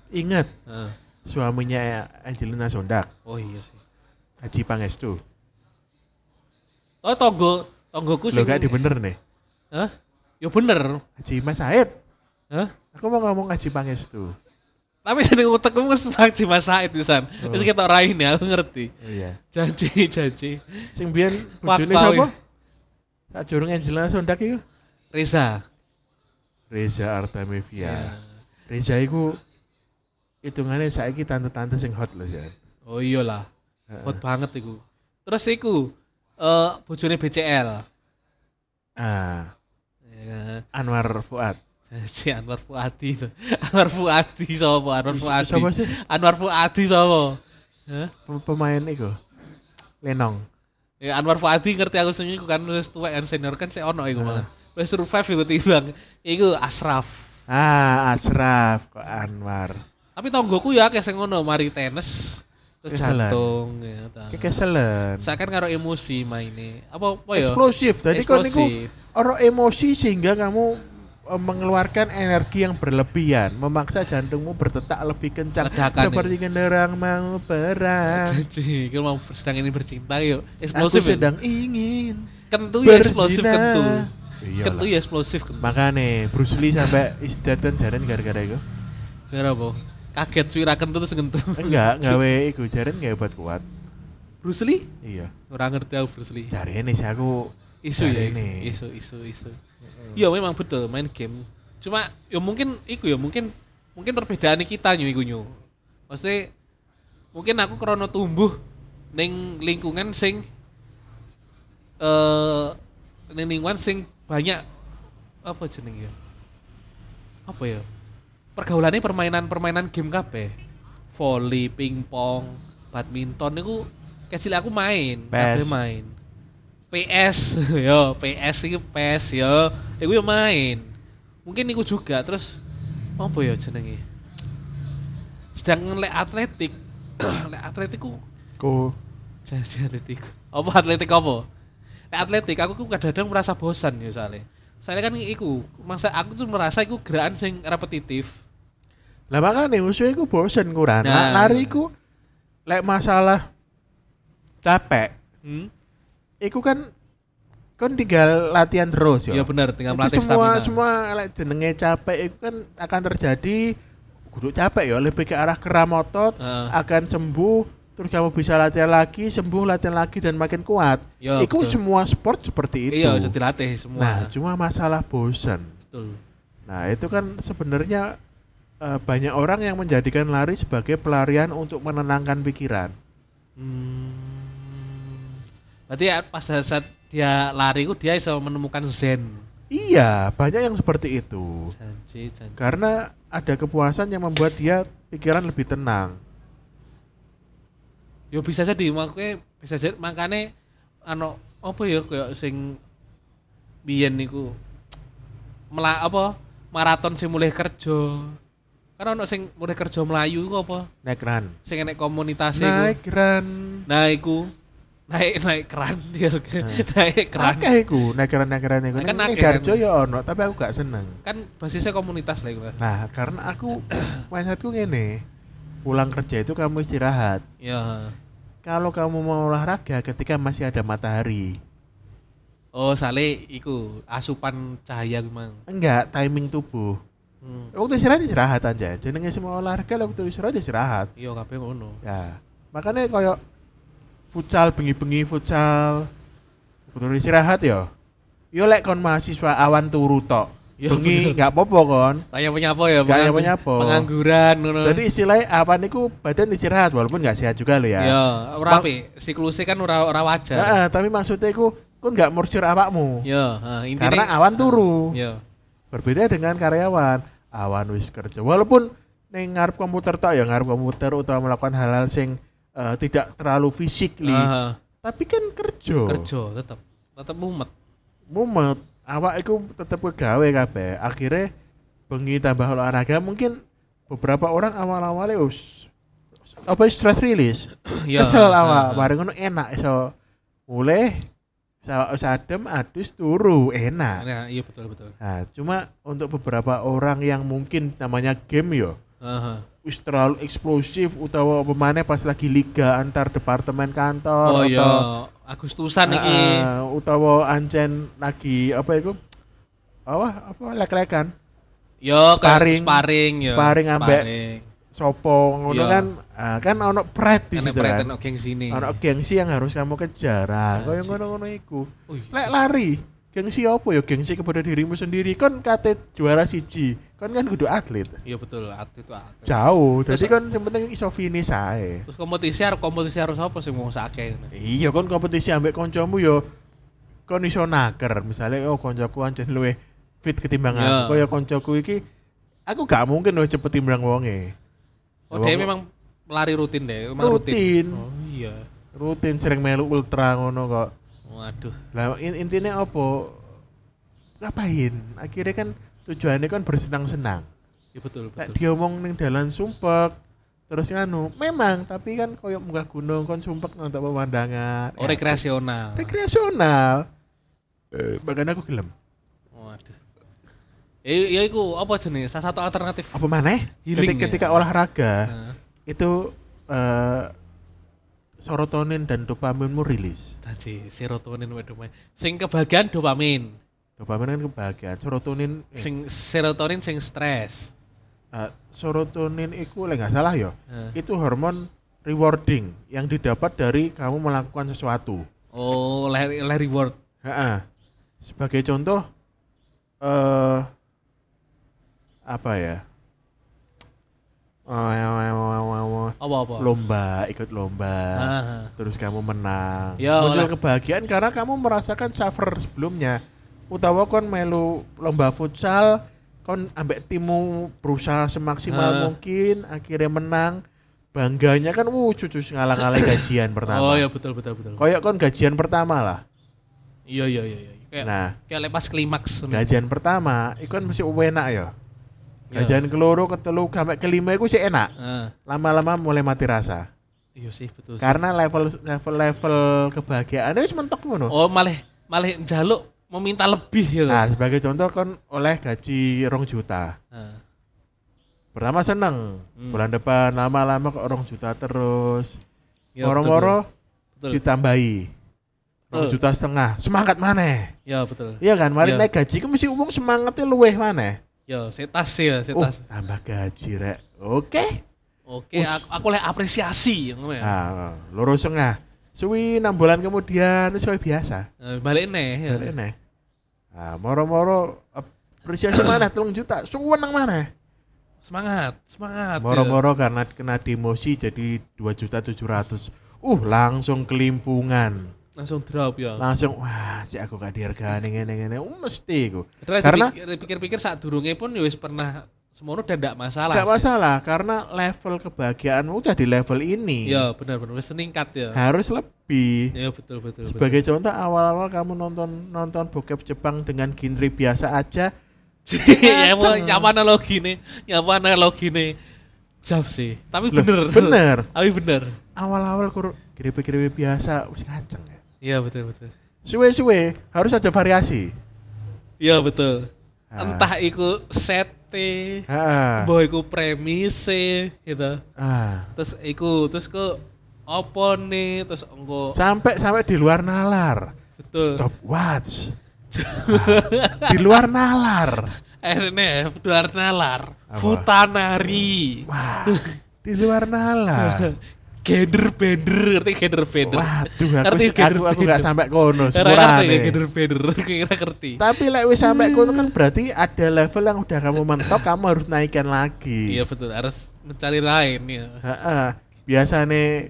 ingat Heeh. suaminya Angelina Sondak Oh iya sih. Haji Pangestu Oh tonggo tonggoku Lo sing gak di bener nih Hah? Ya bener. Haji Mas Said Hah? aku mau ngomong Haji Pangestu Tapi seneng utekku wis Haji Mas Said pisan. Oh. Wis kita rain ya, aku ngerti. oh iya Janji, janji. sing biyen bojone sapa tak jurung Angelina Sondak iku Reza. Reza Artamevia Ya. Reza iku hitungannya saiki tante-tante sing hot loh ya Oh iyalah. Hot banget iku. Terus iku eh bojone BCL. ah Ya. Anwar Fuad Si Anwar Fuadi itu. Anwar Fuadi sapa? Anwar Fuadi. Siapa sih? Anwar Fuadi sapa? Pem- pemain iku Lenong Ya Anwar Fuadi ngerti aku sing iku kan wis tuwek kan senior kan sik ono iku malah. Ah. Wis survive iku timbang. Iku Asraf. ah Ashraf kok Anwar Tapi tonggoku ya akeh sing ngono, mari tenis terus jantung ya ta. Saya kan karo emosi maine. Apa apa ya? eksplosif tadi kok niku orang emosi sehingga kamu eh, mengeluarkan energi yang berlebihan memaksa jantungmu berdetak lebih kencang Ledakan, seperti kendaraan mau perang [LAUGHS] Jadi, kalau mau sedang ini bercinta yuk aku eksplosif ya. sedang ingin Kentu ya eksplosif kentu. Iyalah. Kentu ya eksplosif kentu. makanya Bruce Lee sampai isdatan jaran gara-gara itu Kira apa? Kaget cuy ra kentu terus kentu. enggak [LAUGHS] gawe iku jaran gak buat kuat Bruce Lee? iya Ora ngerti aku Bruce Lee. ini sih aku Isu ya, jarene. isu, isu, isu. Iya memang betul main game. Cuma ya mungkin iku ya mungkin mungkin perbedaan kita nyu iku nyu. Maksudnya mungkin aku krono tumbuh ning lingkungan sing eh ning lingkungan sing banyak apa jeneng ya? Apa ya? Pergaulannya permainan-permainan game kabeh. Volley, pingpong, badminton niku kecil aku main, kabeh main. PS [LAUGHS] yo, PS iki PS yo, iku yo main. Mungkin niku juga terus apa ya jenenge? Sedangkan lek atletik, [CLEARS THROAT] lek atletik ku ku jangan atletik. Apa atletik apa? Lek atletik aku ku kadang-kadang merasa bosan ya soalnya. Soalnya kan iku, masa aku tuh merasa iku gerakan sing repetitif. Lah makanya musuhnya ku bosen kurang Nah. lari ku lek masalah capek Hmm? Iku kan kan tinggal latihan terus ya. Iya bener, tinggal Itu melatih semua stamina. semua lek jenenge capek itu kan akan terjadi kudu capek ya lebih ke arah kram otot Heeh. akan sembuh terus kamu bisa latihan lagi sembuh latihan lagi dan makin kuat. Iya, Iku betul. semua sport seperti itu. Iya, bisa dilatih semua. Nah, cuma masalah bosan. betul. Nah, itu kan sebenarnya eh, banyak orang yang menjadikan lari sebagai pelarian untuk menenangkan pikiran. Hmm. Berarti ya pas saat dia lari ku dia bisa menemukan zen. Iya, banyak yang seperti itu. Janji, janji. Karena ada kepuasan yang membuat dia pikiran lebih tenang. Yo bisa jadi makanya bisa jadi makanya ano apa ya kayak sing biyen niku mela apa maraton sing mulai kerja. Kan ono sing mulai kerja Melayu iku apa? Naik run. Sing enek komunitas iku. Naik run. Nah, iku naik naik keran [LAUGHS] dia naik keran Akeh iku, naik run naik run iku. Kan Ning akeh Darjo kan. ya ono, tapi aku gak seneng. kan basisnya komunitas lah iku. Nah, karena aku [CLEARS THROAT] mindsetku ngene. Pulang kerja itu kamu istirahat. ya Kalau kamu mau olahraga ketika masih ada matahari. oh sale iku asupan cahaya memang Enggak, timing tubuh. Hmm. Waktu istirahat istirahat aja. Jenenge semua olahraga waktu istirahat istirahat. iya kabeh ngono Ya, makanya kayak futsal bengi-bengi futsal butuh istirahat ya. Yo lek kon mahasiswa awan turu tok. Ya, Bengi nggak apa-apa kon. Kayak penyapa ya, Kayak penganggu- penyapa. Pengangguran ngono. Jadi istilahnya awan itu badan istirahat walaupun nggak sehat juga lo ya. ya, ora apik. Siklusnya kan ora ora wajar. Heeh, tapi maksudnya iku kon nggak morsir awakmu. Ya, ha, intinya Karena awan turu. Ya. Berbeda dengan karyawan. Awan wis kerja. Walaupun ning ngarep komputer tok ya ngarep komputer utawa melakukan hal-hal sing eh, tidak terlalu physically. Aha, Tapi kan kerja. kerja tetep tetep mumet. Mumet. Awak iku tetep kegawe kabeh. Akhirnya bengi tambah olahraga mungkin beberapa orang awal-awalnya us apa stress release. ya. Kesel awak, ha. bareng ngono enak iso mulai sa- sadem adus turu enak. Nah, iya betul betul. Nah, cuma untuk beberapa orang yang mungkin namanya game yo wis terlalu eksplosif utawa pemainnya pas lagi liga antar departemen kantor Oh atau iya, Agustusan iki. Ah, utawa ancen lagi apa itu apa apa lek-lekan Yo sparring. sparring yo. Sparring ambek Sparring. Sopo ngono Iya. kan ah, kan ono pride di Kan situ kan. ono geng sini. ono gengsi yang harus kamu kejar. Ah Gengsi. kaya ngono-ngono iku. Lek lari gengsi apa ya? Gengsi kepada dirimu sendiri. Kon kate juara siji kon kan kudu atlet. Iya betul, atlet itu atlet. jauh. Jadi kan penting iso finish ae. Terus kompetisi harus kompetisi harus apa sih mau sakit? iya kon kompetisi ambek koncomu yo kon iso naker. Misalnya oh koncoku ancen luwe fit ketimbang Iya. aku kaya koncoku iki aku gak mungkin luwih cepet timbang wonge Oh, dia memang lari rutin deh, memang Rutin. Oh iya. rutin sering melu ultra ngono kok Waduh. lah in- intinya apa ngapain akhirnya kan tujuannya kan bersenang-senang Iya betul betul. diomong ning dalan sumpek terus nganu memang tapi kan koyo munggah gunung kon sumpek nonton pemandangan Oh Ya, rekreasional. rekreasional eh, bahkan aku gelem Waduh. Ya, ya iku apa jenis? Salah satu alternatif. apa mana Healing ketika, ya? ketika olahraga Nah, itu eh, serotonin dan dopaminmu rilis tadi serotonin waduh Mas. Sing kebagian dopamin, dopamin kan kebahagiaan serotonin eh, sing serotonin sing stres. eh, serotonin itu lek nggak salah ya Nah. itu hormon rewarding yang didapat dari kamu melakukan sesuatu Oh, oleh oleh reward. Ha-ha. Sebagai contoh eh apa ya? Oh, Apa-apa? lomba, ikut lomba. Ah, Terus kamu menang. Ya, Muncul oleh- kebahagiaan karena kamu merasakan suffer sebelumnya. Utawa kon melu lomba futsal, kon ambek timmu berusaha semaksimal Ah. mungkin, akhirnya menang. Bangganya kan wuh cucu ngalang-ngalang [COUGHS] gajian pertama. Oh iya betul betul betul. Kayak kon gajian pertama lah. Iya iya iya iya. Kayak Nah, kayak lepas klimaks. gajian pertama iku kan mesti enak ya. Ya. Gajian keloro, ketelu, sampai kelima iku sih enak. Ah, Lama-lama mulai mati rasa. iya sih betul. sih. Karena level level level kebahagiaannya wis mentok ngono. Oh malah malah jaluk meminta lebih gitu. Nah, sebagai contoh kon oleh gaji rong juta. Ah. Pertama seneng, Hmm. bulan depan lama-lama kok rong juta terus. Ya, Moro-moro betul. ditambahi. Rong Betul. juta setengah, semangat mana? Ya betul. Iya kan, mari Iya. naik gaji ku mesti umum semangatnya luweh mana? Ya, setas ya, Oh, setas. tambah gaji rek. Oke. Oke, Us. aku, aku oleh apresiasi ngono ya. Nah, loro setengah. Suwi enam bulan kemudian suwi biasa. Eh, balik nih ya. Balik nih. Nah, moro-moro apresiasi [COUGHS] mana? Telung juta. Suweneng mana? Semangat, semangat. ya. Moro-moro karena kena demosi jadi dua juta tujuh ratus. Uh, langsung kelimpungan. Langsung drop ya. Langsung wah, cek aku gak dihargani ngene-ngene. Uh, mesti iku. Karena dipikir-pikir saat durungnya pun ya wis pernah semono udah ndak masalah. gak sih. masalah karena level kebahagiaanmu udah di level ini. Ya, benar-benar wis meningkat ya. Harus lebih. Ya betul betul. Sebagai contoh awal-awal kamu nonton nonton bokep Jepang dengan genre biasa aja, betul. [LAUGHS] ya mau nyapa analogi nih, nyapa analogi nih. Jauh sih, tapi Loh, bener. bener. Tapi bener. awal-awal kur kiripi-kiripi biasa wis ngaceng ya. Iya betul betul. Suwe-suwe harus ada variasi. Iya betul. Ah. Entah iku sete, Ah. mbah iku premise gitu. Ah. Terus iku terus ke opo nih terus engko Sampai sampai di luar nalar. betul. Stop watch. [LAUGHS] Ah, di luar nalar. RNF luar nalar, Apa? Futanari. Wah, di luar nalar. [LAUGHS] gender bender ngerti gender bender Waduh, aku Ngerti aku aku gak sampai kono Ora ngerti gender bender kira ngerti. Tapi lek wis sampai kono kan berarti ada level yang udah kamu mentok, kamu harus naikkan lagi. iya betul. Harus mencari lain ya Heeh. Biasane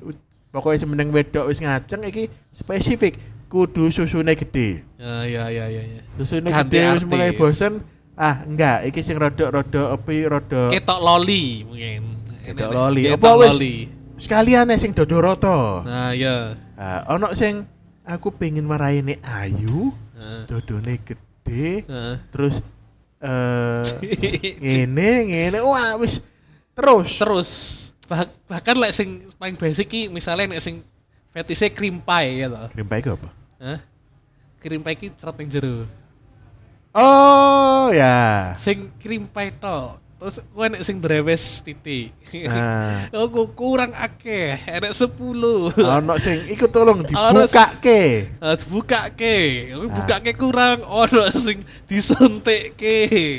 pokoknya semeneng wedok wis ngajeng iki spesifik. Kudu susune gede. ya ya ya ya, ya. Susune Ganti gede wis mulai bosen. Ah, enggak, iki sing rodok-rodok api rodok ketok loli mungkin. Ketok loli. ketok loli sekalian sing dodoroto. nah ya Ah, ono sing aku pengen maraini ayu, Nah, dodone gede, nah. terus [LAUGHS] eh ngene ngene wah wis terus terus bah- bahkan lek sing paling basic ki misalnya nek sing fetishnya cream pie ya toh Limpai ke apa? Hah? cream pie ki cerat ning jero Oh ya. sing cream pie to terus kowe nek sing drewes titik Nah. [LAUGHS] oh ku- kurang akeh enek 10 ono sing iku tolong [LAUGHS] Ono s- dibukake. Ah, buka ke, buka ke kurang, ono sing disuntik ke.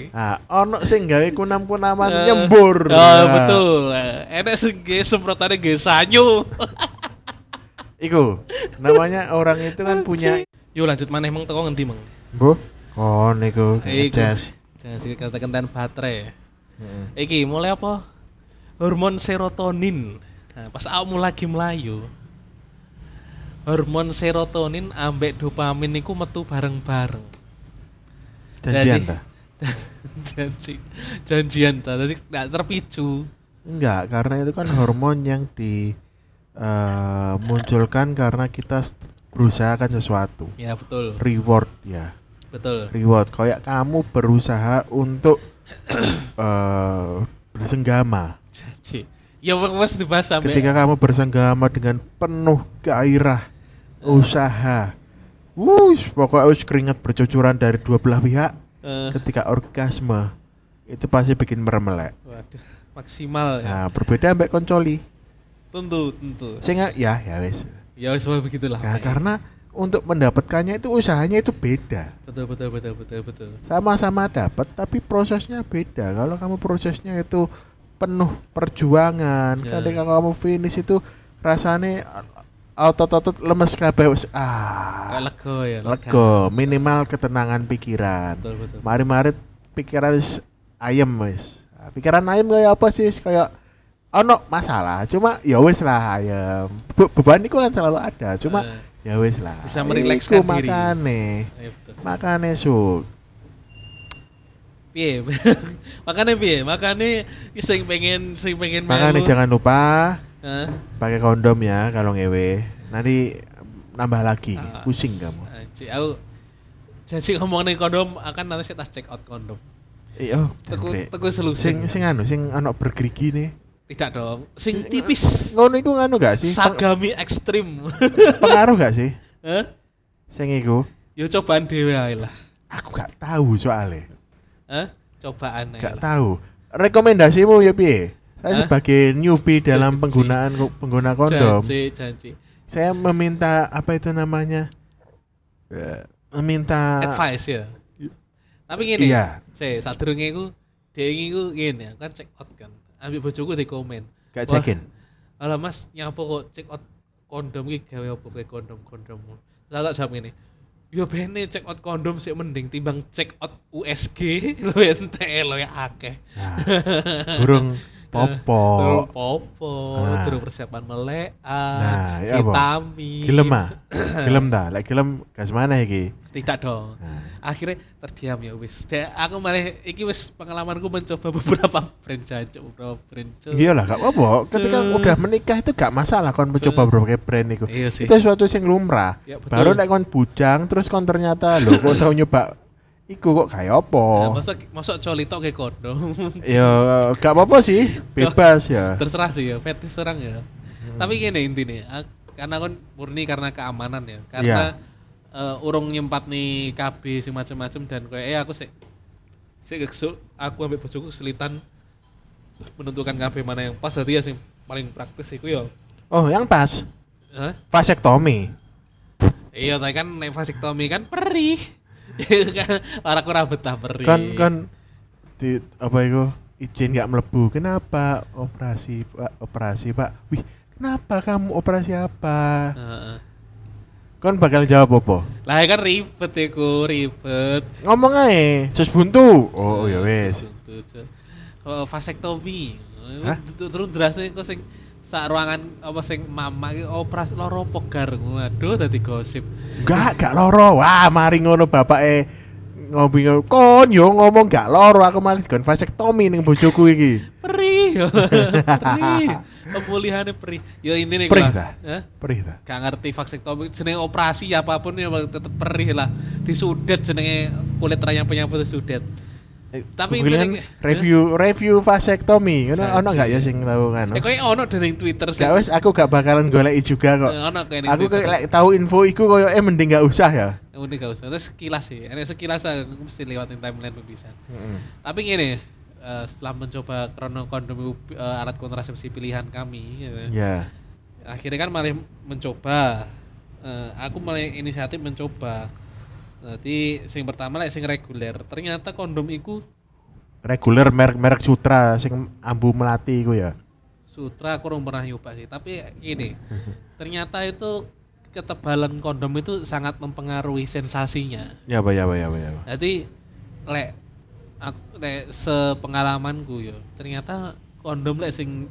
Nah, ono sing gawe kunam-kunaman Eh, nyembur. Oh, Nah, betul. Enek sing ge semprotane ge sanyo. [LAUGHS] Iku namanya orang itu kan punya Yuk lanjut maneh meng teko ngendi meng? Bu, kon iku Iku. Jangan sih kata kentan baterai. Iki mulai apa? Hormon serotonin. Nah, pas awakmu lagi melayu, hormon serotonin ambek dopamin iku metu bareng-bareng. Janjian ta? [LAUGHS] Janji, janjian ta. Jadi nggak terpicu. Enggak, karena itu kan hormon yang di eh, munculkan karena kita berusaha kan sesuatu. Ya betul, Reward ya. betul. Reward kayak kamu berusaha untuk [COUGHS] eh bersenggama. Ya wes dibahas sampai Ketika kamu bersenggama dengan penuh gairah usaha. Wush, pokoknya wis keringat bercucuran dari dua belah pihak. Eh, Ketika orgasme itu pasti bikin meremelek. waduh, maksimal ya. Nah, berbeda ambek koncoli. Tentu, tentu. Sing ya ya wis. Ya wes begitulah. Nah, Pak. karena untuk mendapatkannya itu usahanya itu beda. betul betul betul betul betul. Sama-sama dapat tapi prosesnya beda. Kalau kamu prosesnya itu penuh perjuangan, Ya. ketika kamu finish itu rasanya otot-otot lemes kabeh wis ah. Lego ya. Lego, minimal ketenangan pikiran. Betul betul. Mari-mari pikiran wis ayem wis. Nah, pikiran ayem kayak apa sih? Kayak ono masalah, cuma ya wis lah ayem. Be- beban itu kan selalu ada, cuma Eh, ya wis lah. Bisa merilekskan Iku diri. makane. betul. Makane su. Piye? [LAUGHS] Makane piye? Makane sing pengen sing pengen Makane jangan lupa Hah? pakai kondom ya kalau ngewe. Nanti nambah lagi, Ah, pusing kamu. Anjir, aku janji ngomongin kondom akan nanti saya tas check out kondom. Iya, Teku teku solusi. sing sing anu sing ana bergerigi nih. Tidak dong. Sing tipis. Ngono iku nganu gak sih? Sagami ekstrim. Pengaruh gak sih? Hah? Sing iku. Yo cobaan dhewe ae lah. Aku gak tahu soalnya. Hah? Cobaan ae Gak tahu. Rekomendasimu ya piye? Saya Hah? sebagai newbie dalam Janji. penggunaan pengguna kondom, Janji, janji. saya meminta apa itu namanya? Eh, meminta Advice ya. Tapi gini, Iya. saya saat iku dia iku gini, aku kan check out kan. Ambil bojoku di komen. gak Wah, check in. Alah Mas, nyapa kok check out kondom iki gawe apa kayak kondom-kondom. Lah tak jawab ngene. Yo bene check out kondom sih mending timbang check out USG lu [LAUGHS] ente lo ya akeh. Nah, burung [LAUGHS] popo. Durung popo, Nah. durung persiapan melek, Nah, ya apa? vitamin. Gelem ah. [CLEARS THROAT] Gelem ta? Lek gelem gas mana iki? Tidak dong. Nah. Akhirnya terdiam ya wis. Aku malah iki wis pengalamanku mencoba [LAUGHS] beberapa brand jancuk, beberapa brand Cuk. Iya lah, gak apa-apa. Ketika Tuh. udah menikah itu gak masalah kon mencoba berbagai brand itu. Iya sih. Itu sesuatu yang lumrah. Ya, betul. Baru nek kon bujang terus kon ternyata lho kok tau nyoba iku kok kayak apa? masuk masuk coli tok kayak kondom. [LAUGHS] Ya gak apa-apa sih, bebas ya. Terserah sih ya, fetis orang ya. Hmm. Tapi gini intinya, karena kan murni karena keamanan ya. Karena eh, urung nyempat nih KB sing macam-macam dan kayak eh aku sih sih kesul, aku ambil bojoku kesulitan menentukan KB mana yang pas jadi ya sing paling praktis iku ya. Oh, yang pas Hah? vasektomi. Iya, tapi kan nek vasektomi kan perih. [LAUGHS] kan orang kurang betah perih. Kan kan di apa itu izin gak melebu. Kenapa operasi Pak? Operasi Pak. Wih, kenapa kamu operasi apa Heeh. kon bakal jawab apa Lah kan ribet iku, ribet. ngomong aja sus buntu oh ya wes. Oh, vasektomi. Hah? Terus- drasnya kok sing sak ruangan apa sing mama iki operasi loro pegar. Waduh dadi gosip. Enggak, gak loro. Wah, mari ngono bapak eh ngopi. Kon yo ngomong gak loro, aku malah digon vasektomi ning bojoku iki. Perih. [LAUGHS] perih. Pemulihannya perih. Ya intine Perih ta? Hah? Perih ta? Gak ngerti vasektomi jenenge operasi apa pun ya tetep perih lah. Disudet jenenge kulit rayang penyambut disudet. Eh, Tapi intine- review review vasektomi. Ngono ono gak ya sing tahu kan? Eh koyo ono dening Twitter sing Gak wes aku gak bakalan goleki juga kok. Eh, ono. Aku kayak like, tahu info iku koyo eh mending gak usah ya. Udah gak usah. Terus sekilas sih. Enak sekilas aku mesti lewatin timeline bisa. Heeh. Tapi gini, eh, setelah mencoba krono kondom eh, alat kontrasepsi pilihan kami, gitu, Ya. akhirnya kan malah mencoba. Eh, aku mulai inisiatif mencoba. Jadi sing pertama lah sing reguler. Ternyata kondom iku Reguler merek-merek Sutra sing ambu melati iku ya. sutra aku belum pernah nyoba sih. Tapi gini, [LAUGHS] ternyata itu ketebalan kondom itu sangat mempengaruhi sensasinya. Ya apa ya apa ya apa ya. Jadi lek aku lek sepengalamanku yo ternyata kondom lek sing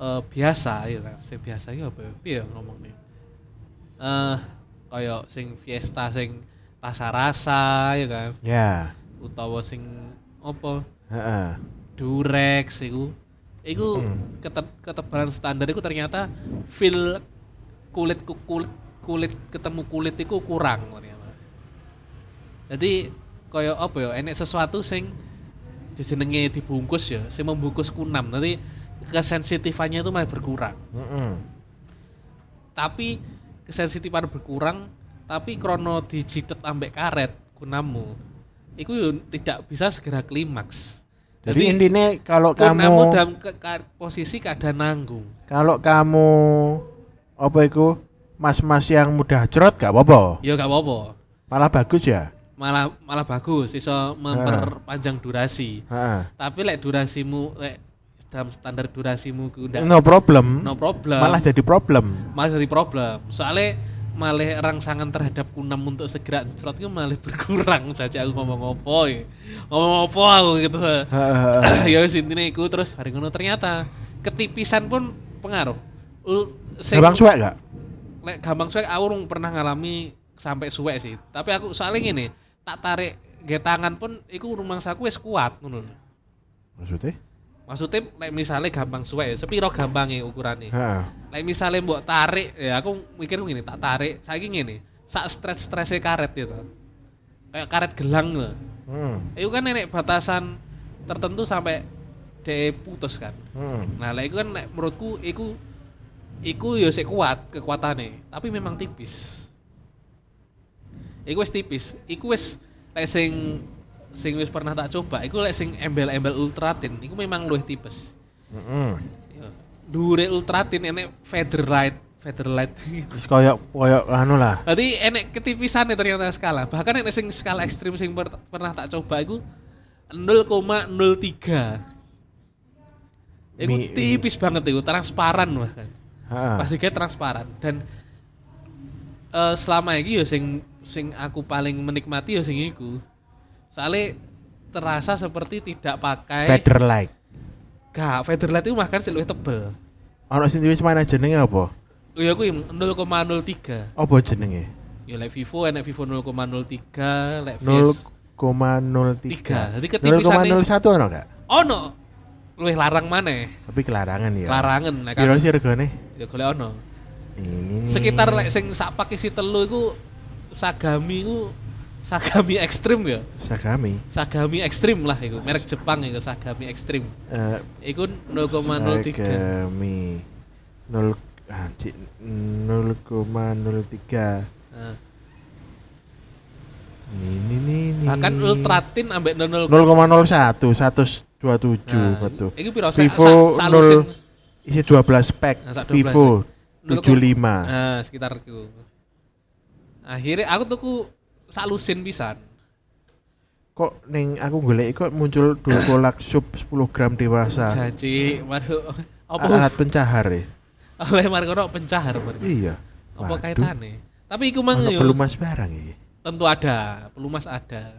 eh, biasa ya sing biasa ya apa ya piye ngomong nih eh kaya sing fiesta sing rasa-rasa ya kan Ya. utawa sing apa Heeh. durex iku iku Hmm. kete- ketebalan standar iku ternyata feel kulit ku- kulit kulit ketemu kulit iku kurang ternyata jadi kaya apa ya enek sesuatu sing jenenge dibungkus ya sing membungkus kunam nanti kesensitifannya itu malah berkurang Heeh. tapi kesensitifan berkurang tapi krono dijitet ambek karet kunammu itu tidak bisa segera klimaks Jadi intinya kalau kamu dalam ke- ka- posisi keadaan nanggung kalau kamu apa itu mas-mas yang mudah cerot gak apa-apa. ya gak apa-apa Malah bagus ya. malah malah bagus iso memperpanjang durasi Heeh. tapi lek durasimu lek dalam standar durasimu ku No problem. no problem Malah jadi problem. malah jadi problem soalnya malah rangsangan terhadap kunam untuk segera cerot itu malah berkurang saja aku ngomong apa ya ngomong apa aku gitu Heeh. ya wis intine iku terus hari ngono ternyata ketipisan pun pengaruh sing- Gampang suek gak? lek gampang suwek aku urung pernah ngalami sampai suwek sih tapi aku soalnya gini tak tarik ge tangan pun iku rumangsaku wis kuat ngono. Maksudnya? Maksudnya lek misalnya gampang suwek ya, sepiro gampangnya ukurannya Heeh. Lek misalnya mbok tarik, ya aku mikir gini, tak tarik, saiki ngene, sak stres-strese karet gitu. Kayak karet gelang loh. Hmm. Itu kan nenek batasan tertentu sampai de putus kan. Hmm. Nah, lek iku kan lek menurutku iku iku ya sik kuat kekuatannya, tapi memang tipis. Iku wis tipis, iku wis lek sing sing wis pernah tak coba, iku lek sing embel-embel ultratin, iku memang luwih tipis. Heeh. Ya. Dhuwure ultratin enek featherlight, featherlight. [LAUGHS] Wis koyo koyo anu lah. Jadi enek ketipisannya ternyata skala. Bahkan enek sing skala ekstrim sing per- pernah tak coba iku 0,03. Iku tipis banget iku, transparan bahkan. Heeh. Pasti kayak transparan dan eh, selama ini ya sing sing aku paling menikmati ya sing iku. Soalnya terasa seperti tidak pakai Feather light. Gak, featherlight itu makan sih luwih tebel. Ono sing wis mana jenenge apa? Oh ya aku 0,03. Apa jenenge? Ya lek Vivo enek Vivo 0,03, lek Vios 0,03. Tiga. Jadi ketipisannya- 0,01 ono gak? ono. Luwih larang maneh. Tapi kelarangan ya. Larangan nek Piro kan. sih regane? Ya golek ono. Ini. Sekitar lek sing sak pakai si telu iku Sagami iku Sagami ekstrim ya. Sagami. Sagami ekstrim lah iku, merek Jepang iku Sagami ekstrim. Eh Iku 0,03. Sagami. 0 ah, cik, 0,03. Nah, Ini nih ini. bahkan ultratin ambek 0, 0,01 127 Nah, betul. Iku piro Vivo sa- salusin. 0 isi 12 pack. Nah, sak 12 Vivo Nol 75. Nah, sekitar itu. Akhirnya aku tuku salusin pisan. Kok ning aku golek kok muncul dulkolak sub 10 gram dewasa. Janji, waduh. Apa Alat pencahar ya. oleh Margono pencahar Margono. Iya. Apa kaitane? Tapi iku mang yo pelumas barang iki. tentu ada, pelumas ada.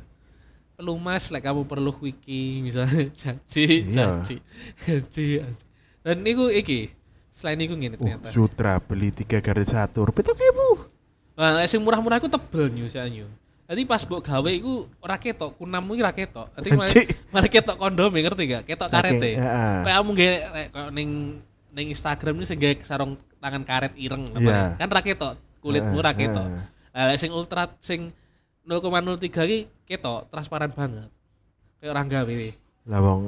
Pelumas like kamu perlu wiki misalnya [LAUGHS] janji, Iya. janji, janji, janji. Dan niku iki selain niku ngene Oh, ternyata. sutra beli tiga garis satu rupiah itu kayak bu. Nah, sing murah-murah iku tebel nyu sanyu. Jadi pas mbok gawe iku ora ketok, kunammu iki ora ketok. Dadi malah ketok kondom ngerti gak? Ketok karete. Heeh. Kayak kamu koyo ning ning Instagram ini sing sarung tangan karet ireng Iya. ya? Kan ra ketok, kulitmu ra ketok. lek sing ultra sing 0,03 iki ketok, transparan banget. Kayak orang gawe. Lah wong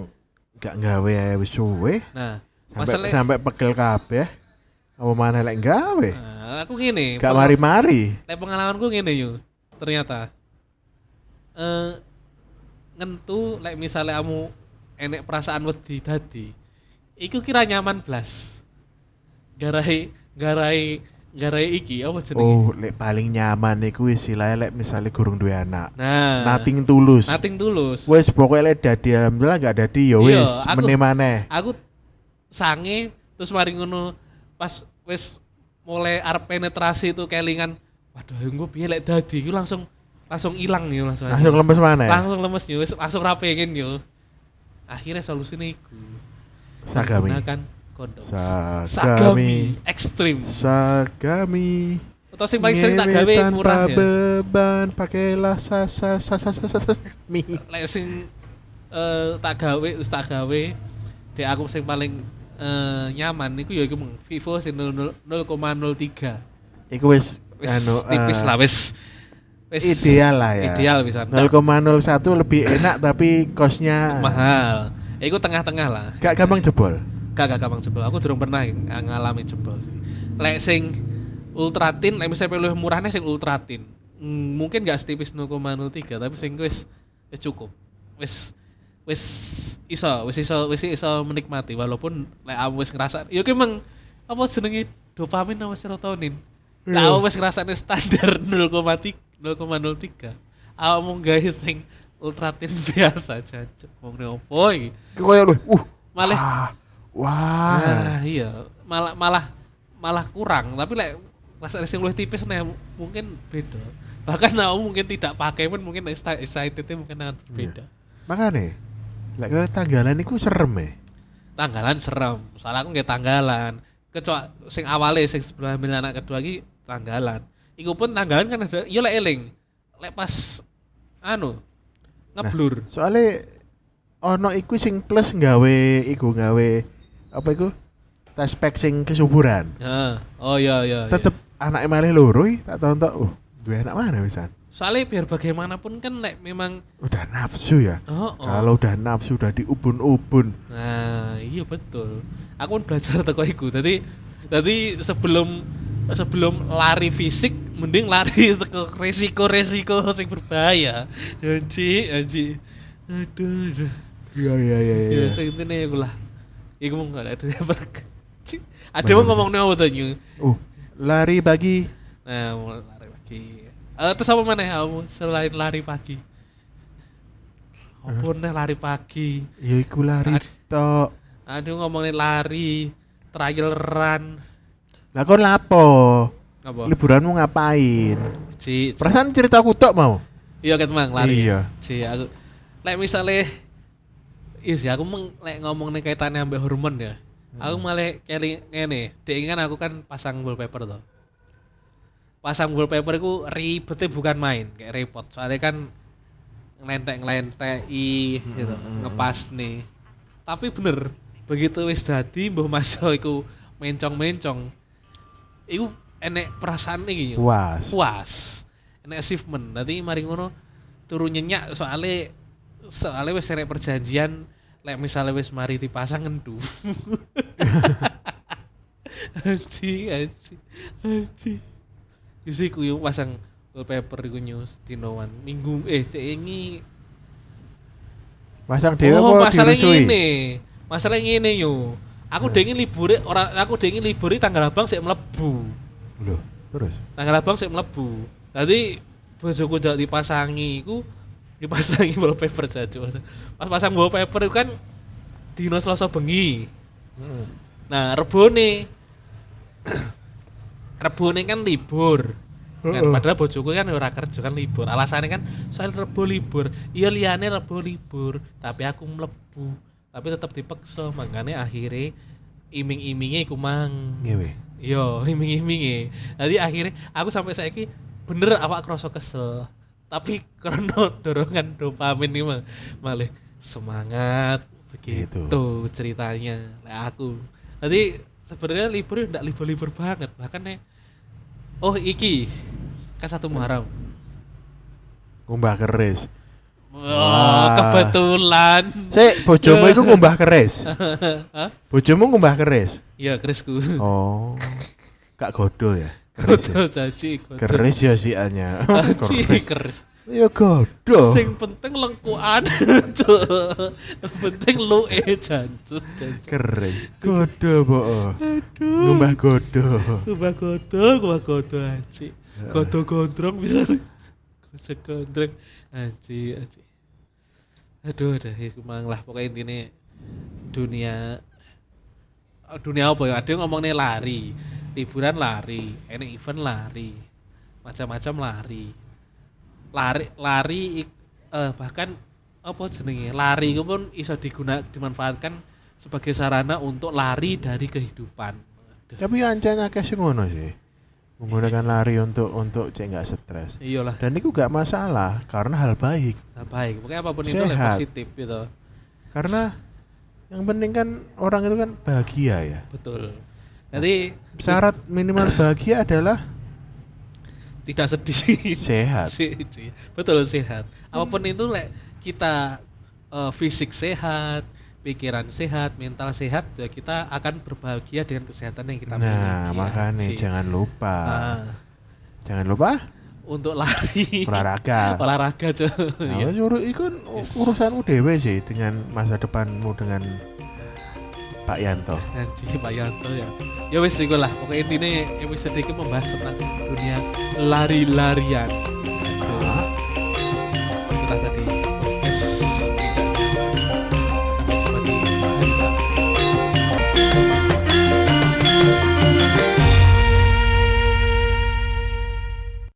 gak gawe ae wis suwe. Nah, Sampai sampai pegel kabeh. Apa mana lek gawe? nah, aku gini, Gak mari-mari. Lek pengalamanku ngene yo. Ternyata eh ngentu lek misalnya kamu enek perasaan wedi dadi iku kira nyaman blas. Garai garai garai iki apa jenenge? Oh, lek paling nyaman iku istilahnya lek misalnya gurung duwe anak. Nah, Nating tulus. Nating tulus. Wes pokoknya lek dadi alhamdulillah gak dadi ya Iya, wis aku- meneh maneh. Aku sange terus mari ngono pas wis mulai arep penetrasi itu kelingan waduh gue piye lek dadi iku langsung langsung ilang yo langsung. Langsung lemes maneh. langsung lemes yo wis langsung ra pengen yo akhirnya solusinya iku Sagami. menggunakan kondom Sagami. ekstrim Sagami. atau sing paling sering tak gawe murah ya beban pakailah sa sa sa sa sa sa, sa mi. lek sing eh, tak gawe terus tak gawe dek aku sing paling eh, nyaman. Iku ya iku meng Vivo sing 00 0,03 Iku wis anu tipis eh, lah wis wis Ideal lah ya. ideal bisa. 0,01 lebih enak tapi kosnya mahal. Ya iku tengah-tengah lah. Gak gampang jebol. gak gak gampang jebol. Aku durung pernah ng- ngalami jebol sih. Lek sing ultratin lek misalnya pilih murahnya sing ultratin Hmm, mungkin gak setipis 0,03 tapi sing wis wis cukup. Wis wis iso wis iso wis iso menikmati walaupun lek aku wis ngerasa ya ki emang apa jenenge dopamin sama serotonin Iya. lah aku wis ngrasane standar 0,3 0,03 aku mau gawe sing ultratin [LAUGHS] biasa jancuk wong ne opo iki lu, uh, Malah- wah, wah. Ah, iya, malah malah malah kurang, tapi lek rasa sing luwih tipis nih mungkin beda. Bahkan aku mungkin tidak pakai pun mungkin exci- excitednya mungkin akan berbeda. Makanya, lek ke tanggalan iku serem ya. Tanggalan serem, soalnya aku nggak tanggalan. Kecuali sing awalnya sing sebelum hamil anak kedua lagi tanggalan. Iku pun tanggalan kan ada, iya lek eling, lek pas anu ngeblur. Soalnya ono iku sing plus nggawe iku nggawe apa iku? Tes pack sing kesuburan. Heeh. Oh iya iya. iya. Tetep anaknya malah loro iki, tak tonton. Uh, dua anak mana misalnya? Soalnya biar bagaimanapun kan lek memang Udah nafsu ya. oh, oh. Kalau udah nafsu udah diubun-ubun. Nah, iya betul. Aku kan belajar teko iku. Tadi tadi sebelum sebelum lari fisik mending lari [LAUGHS] teko resiko-resiko yang berbahaya. Anji, anji. Aduh, aduh. Iya iya iya Ya iya. sing intine iku lah. Iku mau enggak ada yang Ada mau ngomong apa tuh Nyu? Uh, lari pagi. Nah, mau lari pagi. Eh terus apa mana kamu selain lari pagi? Apa nih lari pagi? Ya iku lari tok. Aduh ngomongin lari, trial run. Lah kon lapo? Apa? Liburanmu ngapain? Ci, ci- Perasaan cerita aku tok mau. iya kan mang lari. Iya. Ci, aku lek misale iya sih aku meng, lek ngomong nih kaitannya ambek hormon ya. Aku Hmm. malah kali ngene, dek kan aku kan pasang wallpaper tuh. Pasang wallpaper itu ribetnya bukan main, kayak repot. Soalnya kan ngelentek i gitu, Hmm. ngepas nih. Tapi bener, begitu wis dadi mbah masuk iku mencong-mencong. Iku enek perasaan iki yo Puas. puas enek achievement nanti mari ngono turu nyenyak soalnya soalnya wis enek perjanjian lek misalnya wis mari dipasang ngendu Aji, aji, aji. Isi ku yo pasang wallpaper iku news dinoan. Minggu eh cek ini Masang dhewe oh apa masalah ini. Masalah ini yo. Aku Hmm. dengin libur orang aku dengin libur tanggal abang sik mlebu. Loh, terus. tanggal abang sik mlebu. Tadi bojoku jak dipasangi iku dipasangi [LAUGHS] wallpaper saja. Pas pasang wallpaper itu kan dino selasa bengi. Nah rebone Rebo ini kan libur. Kan, padahal bojoku kan ora kerja kan libur. Alasannya kan soal Rebo libur. Iya liyane Rebo libur, tapi aku mlebu. Tapi tetap dipaksa, makanya akhirnya iming-imingnya iku mang. Ngewe. Yo, [LAUGHS] iming-iminge. Jadi akhirnya aku sampai saiki bener awak kroso kesel. Tapi [LAUGHS] karena dorongan dopamin nih mah malah semangat begitu Gitu. ceritanya. Nah, aku. Jadi sebenarnya libur enggak libur-libur banget. Bahkan nih Oh, iki kan satu Muharram. Ngumbah keris. Oh, Wah. kebetulan. Sik, bojomu iku ngumbah keris. [LAUGHS] Hah? Bojomu ngumbah keris. Iya, kerisku. Oh. [LAUGHS] Kak godo ya. Keris. ya? Godo godo. Keris ya siannya. Jaji, [LAUGHS] keris. keris. Ya godo. Sing penting lengkuan, [LAUGHS] Cuk. penting lu eh jancut, jancut. Keris. Godo, po. Aduh. Ngumbah godo. Ngubah godo, ngubah godo anci. Godo gondrong bisa. Godo gondrong anci, anci. Aduh, ada iku mang lah pokoknya intinya dunia dunia apa ya? Ada yang ngomongnya lari, liburan lari, ini event lari, macam-macam lari. Lari lari eh, bahkan apa jenenge? Lari itu pun iso diguna dimanfaatkan sebagai sarana untuk lari dari kehidupan. Aduh. Tapi ancen akeh sing ngono sih. Menggunakan lari untuk untuk cek nggak stres. Iyalah, Dan itu gak masalah karena hal baik. nah, baik. Pokoknya apa pun itu lah Sehat. positif gitu. Karena yang penting kan orang itu kan bahagia ya. Betul. Jadi Syarat minimal bahagia adalah tidak sedih. sehat. [LAUGHS] Betul sehat. Apa pun itu lek kita eh, fisik sehat, pikiran sehat, mental sehat, ya kita akan berbahagia dengan kesehatan yang kita miliki. Nah, makanya jangan lupa. Nah, Jangan lupa untuk lari olahraga. [LAUGHS] olahraga cuy. Nah, Iya. wis uru- iku kan u- Yes. urusanmu dewe sih dengan masa depanmu dengan Pak Yanto. [LAUGHS] Anjing Pak Yanto ya. Ya wis iku lah. Pokoknya intinya episode ini membahas tentang dunia lari-larian. Aduh. Ah, Kita tadi